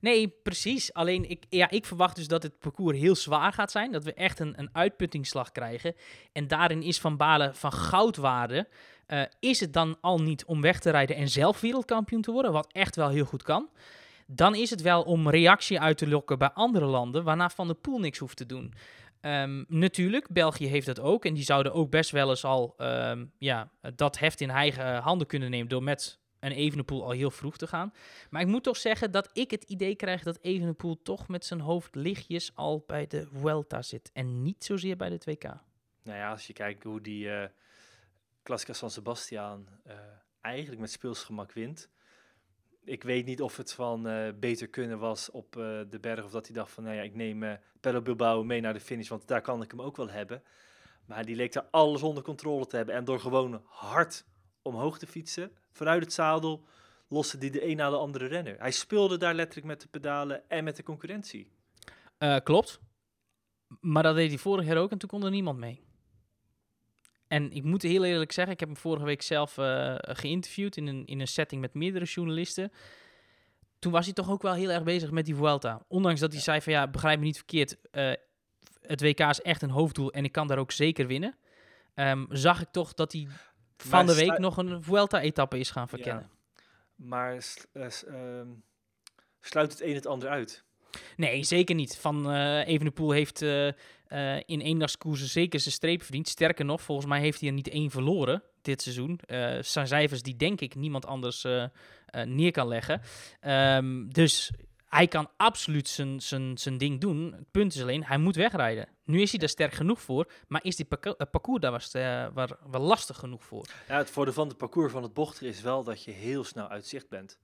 Nee, precies. Alleen ik, ja, ik verwacht dus dat het parcours heel zwaar gaat zijn. Dat we echt een, een uitputtingsslag krijgen. En daarin is Van Balen van goudwaarde. Eh, is het dan al niet om weg te rijden en zelf wereldkampioen te worden? Wat echt wel heel goed kan. Dan is het wel om reactie uit te lokken bij andere landen. Waarna Van der Poel niks hoeft te doen. Ehm, natuurlijk, België heeft dat ook. En die zouden ook best wel eens al ehm, ja, dat heft in eigen handen kunnen nemen. Door met een Evenepoel al heel vroeg te gaan. Maar ik moet toch zeggen dat ik het idee krijg dat Evenepoel toch met zijn hoofd lichtjes al bij de Vuelta zit. En niet zozeer bij de 2K. Nou ja, als je kijkt hoe die eh Classica San Sebastian eh, eigenlijk met speelsgemak wint. Ik weet niet of het van eh, beter kunnen was op eh, de berg. Of dat hij dacht van, nou ja, ik neem eh Pello Bilbao mee naar de finish. Want daar kan ik hem ook wel hebben. Maar die leek daar alles onder controle te hebben. En door gewoon hard omhoog te fietsen, vanuit het zadel, loste die de een na de andere renner. Hij speelde daar letterlijk met de pedalen en met de concurrentie. Klopt. Maar dat deed hij vorig jaar ook en toen kon er niemand mee. En ik moet heel eerlijk zeggen, ik heb hem vorige week zelf eh, geïnterviewd in een, in een setting met meerdere journalisten. Toen was hij toch ook wel heel erg bezig met die Vuelta. Ondanks dat hij zei van ja, begrijp me niet verkeerd, eh, het WK is echt een hoofddoel en ik kan daar ook zeker winnen. Ehm, zag ik toch dat hij van de week nog een Vuelta-etappe is gaan verkennen. Maar eh, ehm, sluit het een het ander uit? Nee, zeker niet. Van Evenepoel heeft eh, in eendagskoersen zeker zijn streep verdiend. Sterker nog, volgens mij heeft hij er niet één verloren dit seizoen. Eh, zijn cijfers die denk ik niemand anders eh, neer kan leggen. Ehm, dus hij kan absoluut zijn- zijn zijn ding doen. Het punt is alleen, hij moet wegrijden. Nu is hij daar sterk genoeg voor, maar is die eh, parcours daar was, eh, waar, wel lastig genoeg voor. Ja, het voordeel van het parcours van het bochten is wel dat je heel snel uit zicht bent.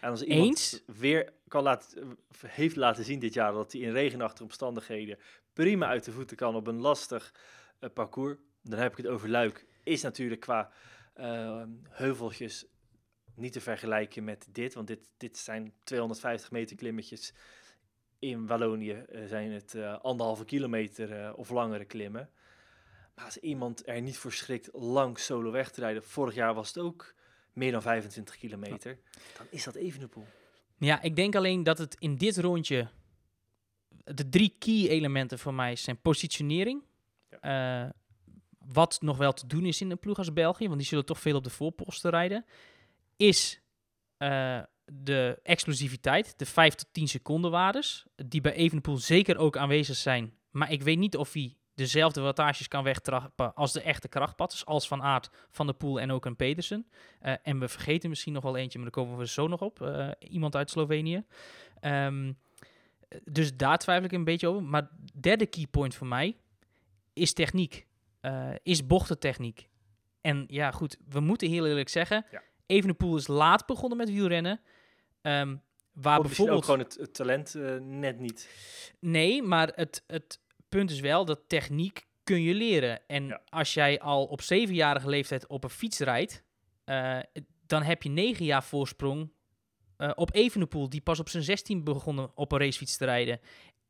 En als iemand Eens? weer kan laten, heeft laten zien dit jaar dat hij in regenachtige omstandigheden prima uit de voeten kan op een lastig eh, parcours, dan heb ik het over Luik. Is natuurlijk qua eh, heuveltjes niet te vergelijken met dit, want dit, dit zijn 250 meter klimmetjes. In Wallonië eh, zijn het eh, anderhalve kilometer eh, of langere klimmen. Maar als iemand er niet voor schrikt lang solo weg te rijden, vorig jaar was het ook meer dan 25 kilometer, dan is dat Evenepoel. Ja, ik denk alleen dat het in dit rondje de drie key elementen voor mij zijn positionering. wat nog wel te doen is in een ploeg als België, want die zullen toch veel op de voorposten rijden. Is eh, de explosiviteit, de 5 tot 10 seconden waardes, die bij Evenepoel zeker ook aanwezig zijn. Maar ik weet niet of hij dezelfde wattages kan wegtrappen als de echte krachtpatters, als Van Aert, Van der Poel en ook een Pedersen. Eh, en we vergeten misschien nog wel eentje, maar daar komen we zo nog op. Eh, iemand uit Slovenië. Ehm, dus daar twijfel ik een beetje over. Maar derde keypoint voor mij is techniek. Is bochtentechniek. En ja, goed, we moeten heel eerlijk zeggen... Ja. Evenepoel is laat begonnen met wielrennen. Ehm, waar Of misschien ook bijvoorbeeld... gewoon het, het talent eh, net niet. Nee, maar het, het punt is wel dat techniek kun je leren. En Ja. als jij al op zevenjarige leeftijd op een fiets rijdt, eh, dan heb je negen jaar voorsprong eh, op Evenepoel, die pas op zijn 16 begonnen op een racefiets te rijden.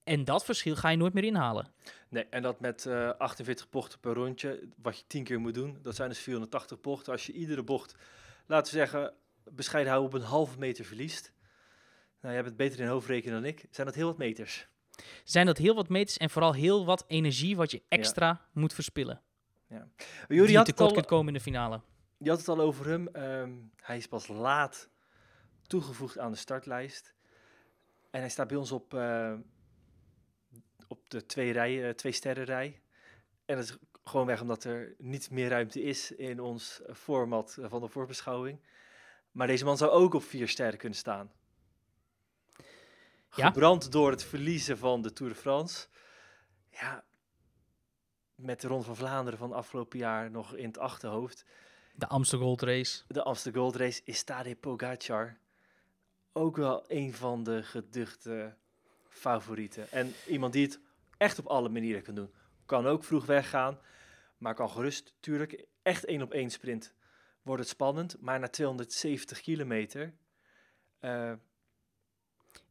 En dat verschil ga je nooit meer inhalen. Nee, en dat met eh 48 bochten per rondje, wat je 10 keer moet doen, dat zijn dus 480 bochten. Als je iedere bocht, laten we zeggen, bescheiden houden op een halve meter verliest. Nou, jij bent beter in hoofdrekenen dan ik. Zijn dat heel wat meters? Zijn dat heel wat meters en vooral heel wat energie wat je extra moet verspillen. Jullie die het tekort al, kunt komen in de finale. je had het al over hem. Ehm, hij is pas laat toegevoegd aan de startlijst. En hij staat bij ons op, eh, op de twee, rij, eh, twee sterren rij. En dat is gewoon weg omdat er niet meer ruimte is in ons eh, format eh, van de voorbeschouwing. Maar deze man zou ook op vier sterren kunnen staan. Ja. Gebrand door het verliezen van de Tour de France. Ja, met de Ronde van Vlaanderen van afgelopen jaar nog in het achterhoofd. De Amsterdam Gold Race. de Amsterdam Gold Race is Tadej Pogacar ook wel een van de geduchte favorieten. En iemand die het echt op alle manieren kan doen. Kan ook vroeg weggaan, maar kan gerust natuurlijk echt één op één sprint. Wordt het spannend, maar na 270 kilometer eh,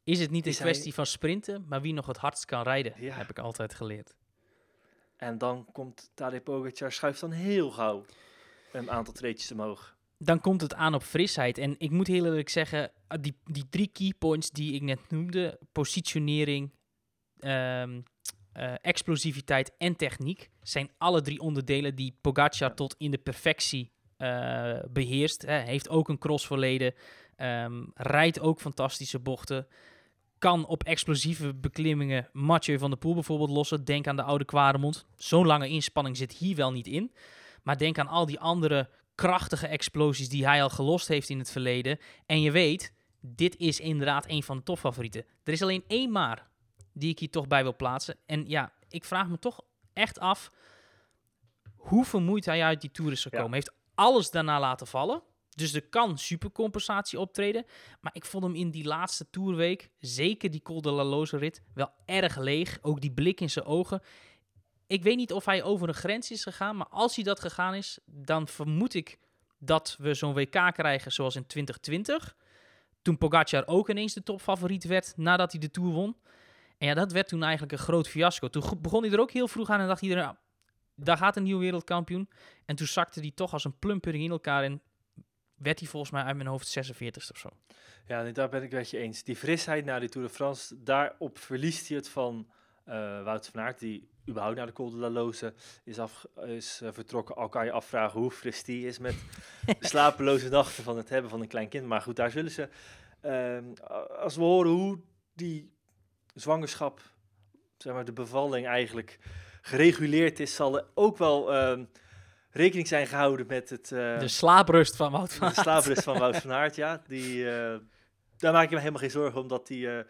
Is het niet een hij- kwestie van sprinten, maar wie nog het hardst kan rijden, Ja. heb ik altijd geleerd. en dan komt Tadej Pogacar schuift dan heel gauw een aantal treetjes omhoog. Dan komt het aan op frisheid. En ik moet heel eerlijk zeggen, ah, die, die drie keypoints die ik net noemde, positionering, ehm, eh, explosiviteit en techniek, zijn alle drie onderdelen die Pogacar tot in de perfectie eh, beheerst. Hè. Heeft ook een crossverleden, ehm, rijdt ook fantastische bochten. Kan op explosieve beklimmingen Mathieu van der Poel bijvoorbeeld lossen. Denk aan de oude Kwaremond. Zo'n lange inspanning zit hier wel niet in. Maar denk aan al die andere krachtige explosies die hij al gelost heeft in het verleden. En je weet, dit is inderdaad een van de topfavorieten. Er is alleen één maar die ik hier toch bij wil plaatsen. En ja, ik vraag me toch echt af hoe vermoeid hij uit die Tour is gekomen. Ja. Heeft alles daarna laten vallen. Dus er kan supercompensatie optreden. Maar ik vond hem in die laatste Tourweek, zeker die Col de la Loze rit, wel erg leeg. Ook die blik in zijn ogen. Ik weet niet of hij over een grens is gegaan, maar als hij dat gegaan is, dan vermoed ik dat we zo'n WK krijgen zoals in 2020. Toen Pogacar ook ineens de topfavoriet werd nadat hij de Tour won. En ja, dat werd toen eigenlijk een groot fiasco. Toen go- begon hij er ook heel vroeg aan en dacht iedereen, nou, daar gaat een nieuwe wereldkampioen. En toen zakte hij toch als een plumpudding in elkaar en werd hij volgens mij uit mijn hoofd 46 of zo. Ja, nee, daar ben ik met je eens. Die frisheid na die Tour de France, daarop verliest hij het van eh Wout van Aert, die überhaupt naar de Col de la Loze is, af, is eh, vertrokken. Al kan je afvragen hoe fris die is met de slapeloze nachten van het hebben van een klein kind. Maar goed, daar zullen ze, ehm, als we horen hoe die zwangerschap, zeg maar de bevalling eigenlijk gereguleerd is, zal er ook wel ehm, rekening zijn gehouden met het... eh, de slaaprust van Wout van de Aert. slaafrust van Wout van Aert, ja. Die, eh, daar maak ik me helemaal geen zorgen om dat hij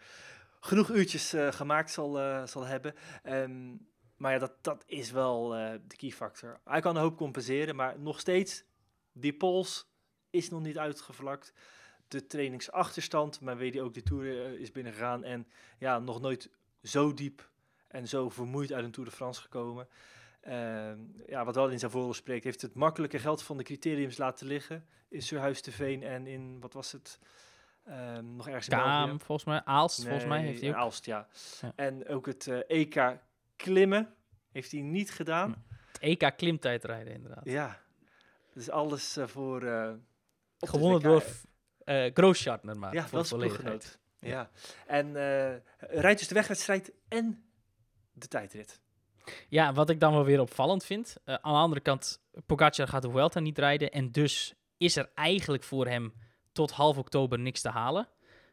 genoeg uurtjes eh, gemaakt zal, eh, zal hebben. Ehm, maar ja, dat, dat is wel eh, de key factor. Hij kan een hoop compenseren, maar nog steeds, die pols is nog niet uitgevlakt. De trainingsachterstand, maar weet hij ook de Tour eh, is binnengegaan. En ja, nog nooit zo diep en zo vermoeid uit een Tour de France gekomen. Ehm, ja, wat wel in zijn voordeel spreekt, heeft het makkelijke geld van de criteriums laten liggen in Surhuis te Veen en in, wat was het, Ehm, nog ergens in België. Kaam, volgens mij. Aalst, volgens mij heeft hij ook. Aalst, ja. Ja. En ook het eh, EK klimmen heeft hij niet gedaan. Het EK klimtijdrijden inderdaad. Ja, dus alles eh, voor... Gewonnen door eh Grooschartner maar. Ja, voor dat is ploeggenoot. Ja. En eh rijdt dus de wegwedstrijd en de tijdrit. Ja, wat ik dan wel weer opvallend vind. eh, aan de andere kant, Pogacar gaat de Vuelta niet rijden. En dus is er eigenlijk voor hem tot half oktober niks te halen.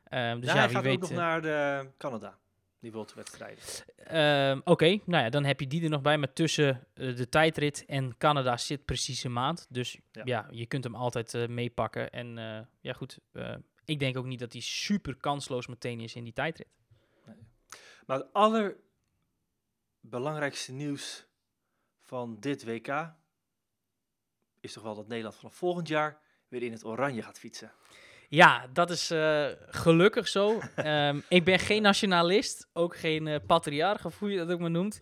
Ehm, dus ja, hij gaat weet. ook nog naar de Canada, die wedstrijden. ehm, Oké, nou ja, dan heb je die er nog bij. Maar tussen eh, de tijdrit en Canada zit precies een maand. Dus ja, Ja. je kunt hem altijd eh, meepakken. En eh, ja, goed. ik denk ook niet dat hij super kansloos meteen is in die tijdrit. Maar het allerbelangrijkste nieuws van dit WK is toch wel dat Nederland vanaf volgend jaar weer in het oranje gaat fietsen. Ja, dat is eh, gelukkig zo. Ehm, ik ben geen nationalist, ook geen eh patriarch, of hoe je dat ook maar noemt.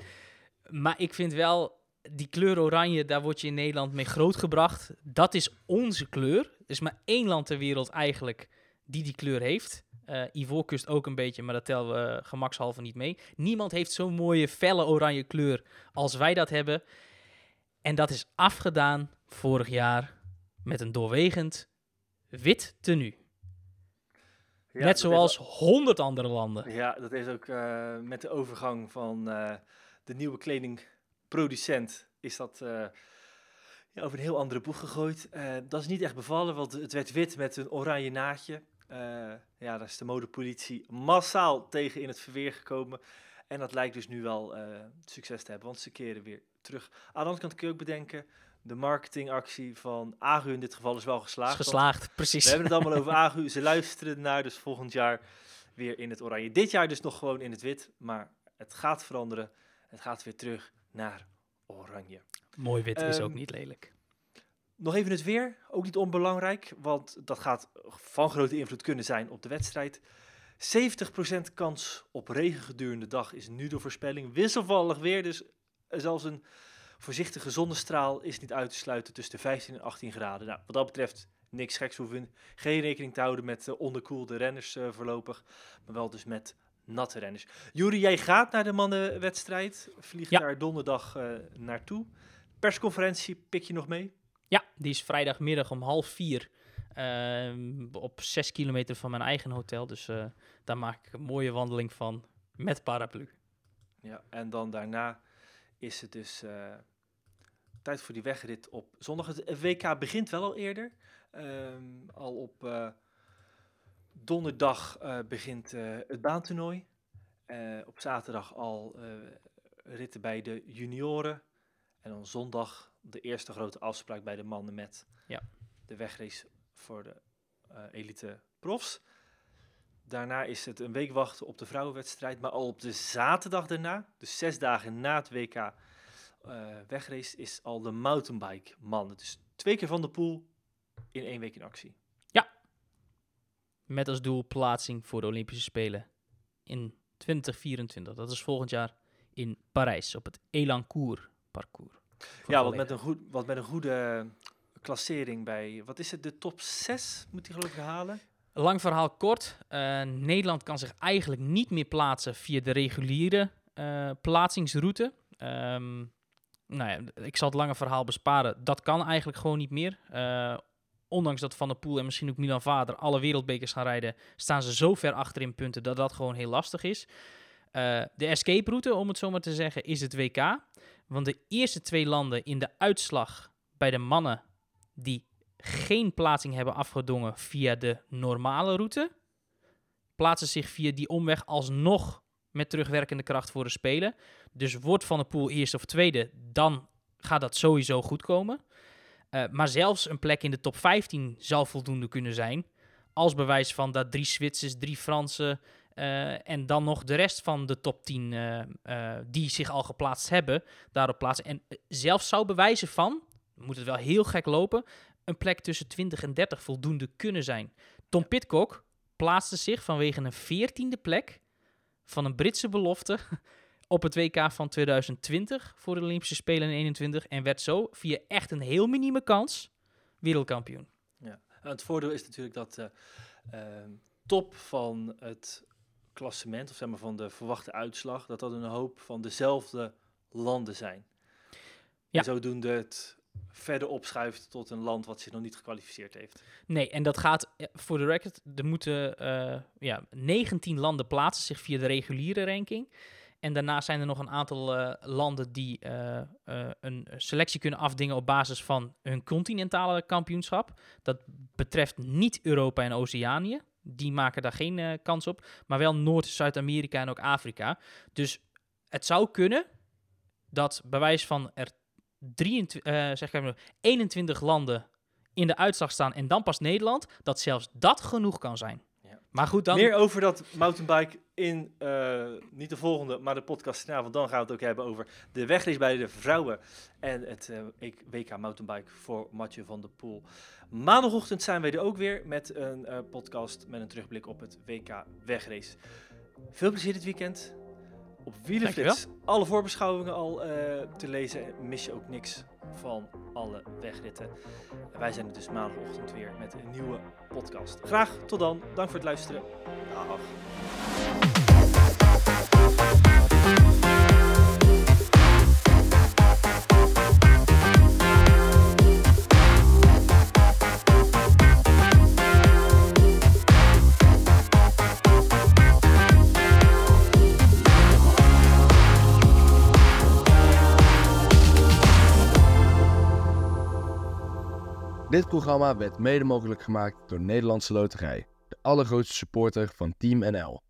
Maar ik vind wel, die kleur oranje, daar word je in Nederland mee grootgebracht. Dat is onze kleur. Er is maar één land ter wereld eigenlijk die die kleur heeft. Eh Ivoorkust ook een beetje, maar dat tellen we gemakshalve niet mee. Niemand heeft zo'n mooie felle oranje kleur als wij dat hebben. En dat is afgedaan vorig jaar met een doorwegend wit tenue. Ja, Net zoals honderd andere landen. ja, dat heeft ook eh, met de overgang van eh, de nieuwe kledingproducent is dat eh, ja, over een heel andere boeg gegooid. Dat is niet echt bevallen, want het werd wit met een oranje naadje. Ja, daar is de modepolitie massaal tegen in het verweer gekomen. En dat lijkt dus nu wel succes te hebben, want ze keren weer terug. Aan de andere kant kun je ook bedenken, de marketingactie van Agu in dit geval is wel Is geslaagd. want geslaagd, precies. we hebben het allemaal over Agu. Ze luisteren naar, dus volgend jaar weer in het oranje. Dit jaar dus nog gewoon in het wit, maar het gaat veranderen. Het gaat weer terug naar oranje. Mooi wit is ook Ehm, niet lelijk. Nog even het weer, ook niet onbelangrijk, want dat gaat van grote invloed kunnen zijn op de wedstrijd. 70% kans op regen gedurende de dag is nu de voorspelling. Wisselvallig weer, dus zelfs een voorzichtige zonnestraal is niet uit te sluiten tussen de 15 en 18 graden. Nou, wat dat betreft niks geks hoeven. Geen rekening te houden met uh, onderkoelde renners uh, voorlopig, maar wel dus met natte renners. Jury, jij gaat naar de mannenwedstrijd, vliegt Ja. daar donderdag eh, naartoe. Persconferentie, pik je nog mee? Ja, die is vrijdagmiddag om half vier. ehm, op zes kilometer van mijn eigen hotel. Dus eh, daar maak ik een mooie wandeling van met paraplu. Ja, en dan daarna is het dus eh, tijd voor die wegrit op zondag. Het WK begint wel al eerder. Ehm, al op eh, donderdag eh, begint eh, het baantoernooi. Op zaterdag al ritten bij de junioren. En dan zondag de eerste grote afspraak bij de mannen met Ja. de wegrace voor de elite profs. Daarna is het een week wachten op de vrouwenwedstrijd. Maar al op de zaterdag daarna, dus zes dagen na het WK eh wegrace, is al de mountainbike mannen. Dus twee keer van de pool in één week in actie. Met als doel plaatsing voor de Olympische Spelen in 2024. Dat is volgend jaar in Parijs op het Elancourt parcours. Ja, wat met, een goed, wat met een goede klassering bij, wat is het, de top 6 moet hij geloof ik halen? Lang verhaal kort. Eh, Nederland kan zich eigenlijk niet meer plaatsen via de reguliere eh, plaatsingsroute. Ehm, nou ik zal het lange verhaal besparen. Dat kan eigenlijk gewoon niet meer. Eh, ondanks dat Van der Poel en misschien ook Milan Vader alle wereldbekers gaan rijden, staan ze zo ver achter in punten dat dat gewoon heel lastig is. Eh, de escape route, om het zo maar te zeggen, is het WK. Want de eerste twee landen in de uitslag bij de mannen die geen plaatsing hebben afgedongen via de normale route, plaatsen zich via die omweg alsnog met terugwerkende kracht voor de Spelen. Dus wordt Van der Poel eerste of tweede, dan gaat dat sowieso goed komen. Eh, maar zelfs een plek in de top 15 zal voldoende kunnen zijn. Als bewijs van dat drie Zwitsers, drie Fransen eh, en dan nog de rest van de top 10 eh, die zich al geplaatst hebben, daarop plaatsen. En zelfs zou bewijzen van, moet het wel heel gek lopen, een plek tussen 20 en 30 voldoende kunnen zijn. Tom Pitcock plaatste zich vanwege een 14e plek van een Britse belofte op het WK van 2020 voor de Olympische Spelen in 21 en werd zo via echt een heel minieme kans wereldkampioen. En het voordeel is natuurlijk dat de ehm, top van het klassement, of zeg maar van de verwachte uitslag, dat dat een hoop van dezelfde landen zijn. Ja. En zodoende het verder opschuift tot een land wat zich nog niet gekwalificeerd heeft. Nee, en dat gaat eh, voor de record. Er moeten eh, ja, 19 landen plaatsen zich via de reguliere ranking. En daarna zijn er nog een aantal eh, landen die een selectie kunnen afdingen op basis van hun continentale kampioenschap. Dat betreft niet Europa en Oceanië. Die maken daar geen kans op. Maar wel Noord- Zuid-Amerika en ook Afrika. Dus het zou kunnen dat bij wijze van er 23, eh, zeg ik even, 21 landen in de uitslag staan en dan pas Nederland, dat zelfs dat genoeg kan zijn. Ja. Maar goed, dan... Meer over dat mountainbike in, eh, niet de volgende, maar de podcast daarna. Want dan gaan we het ook hebben over de wegrace bij de vrouwen. En het eh, WK mountainbike voor Mathieu van der Poel. Maandagochtend zijn wij er ook weer met een eh, podcast met een terugblik op het WK wegrace. Veel plezier dit weekend. Op Wielenflits alle voorbeschouwingen al eh, te lezen. Mis je ook niks van alle wegritten. En wij zijn er dus maandagochtend weer met een nieuwe podcast. Graag tot dan. Dank voor het luisteren. Dag. Dit programma werd mede mogelijk gemaakt door Nederlandse Loterij, de allergrootste supporter van Team NL.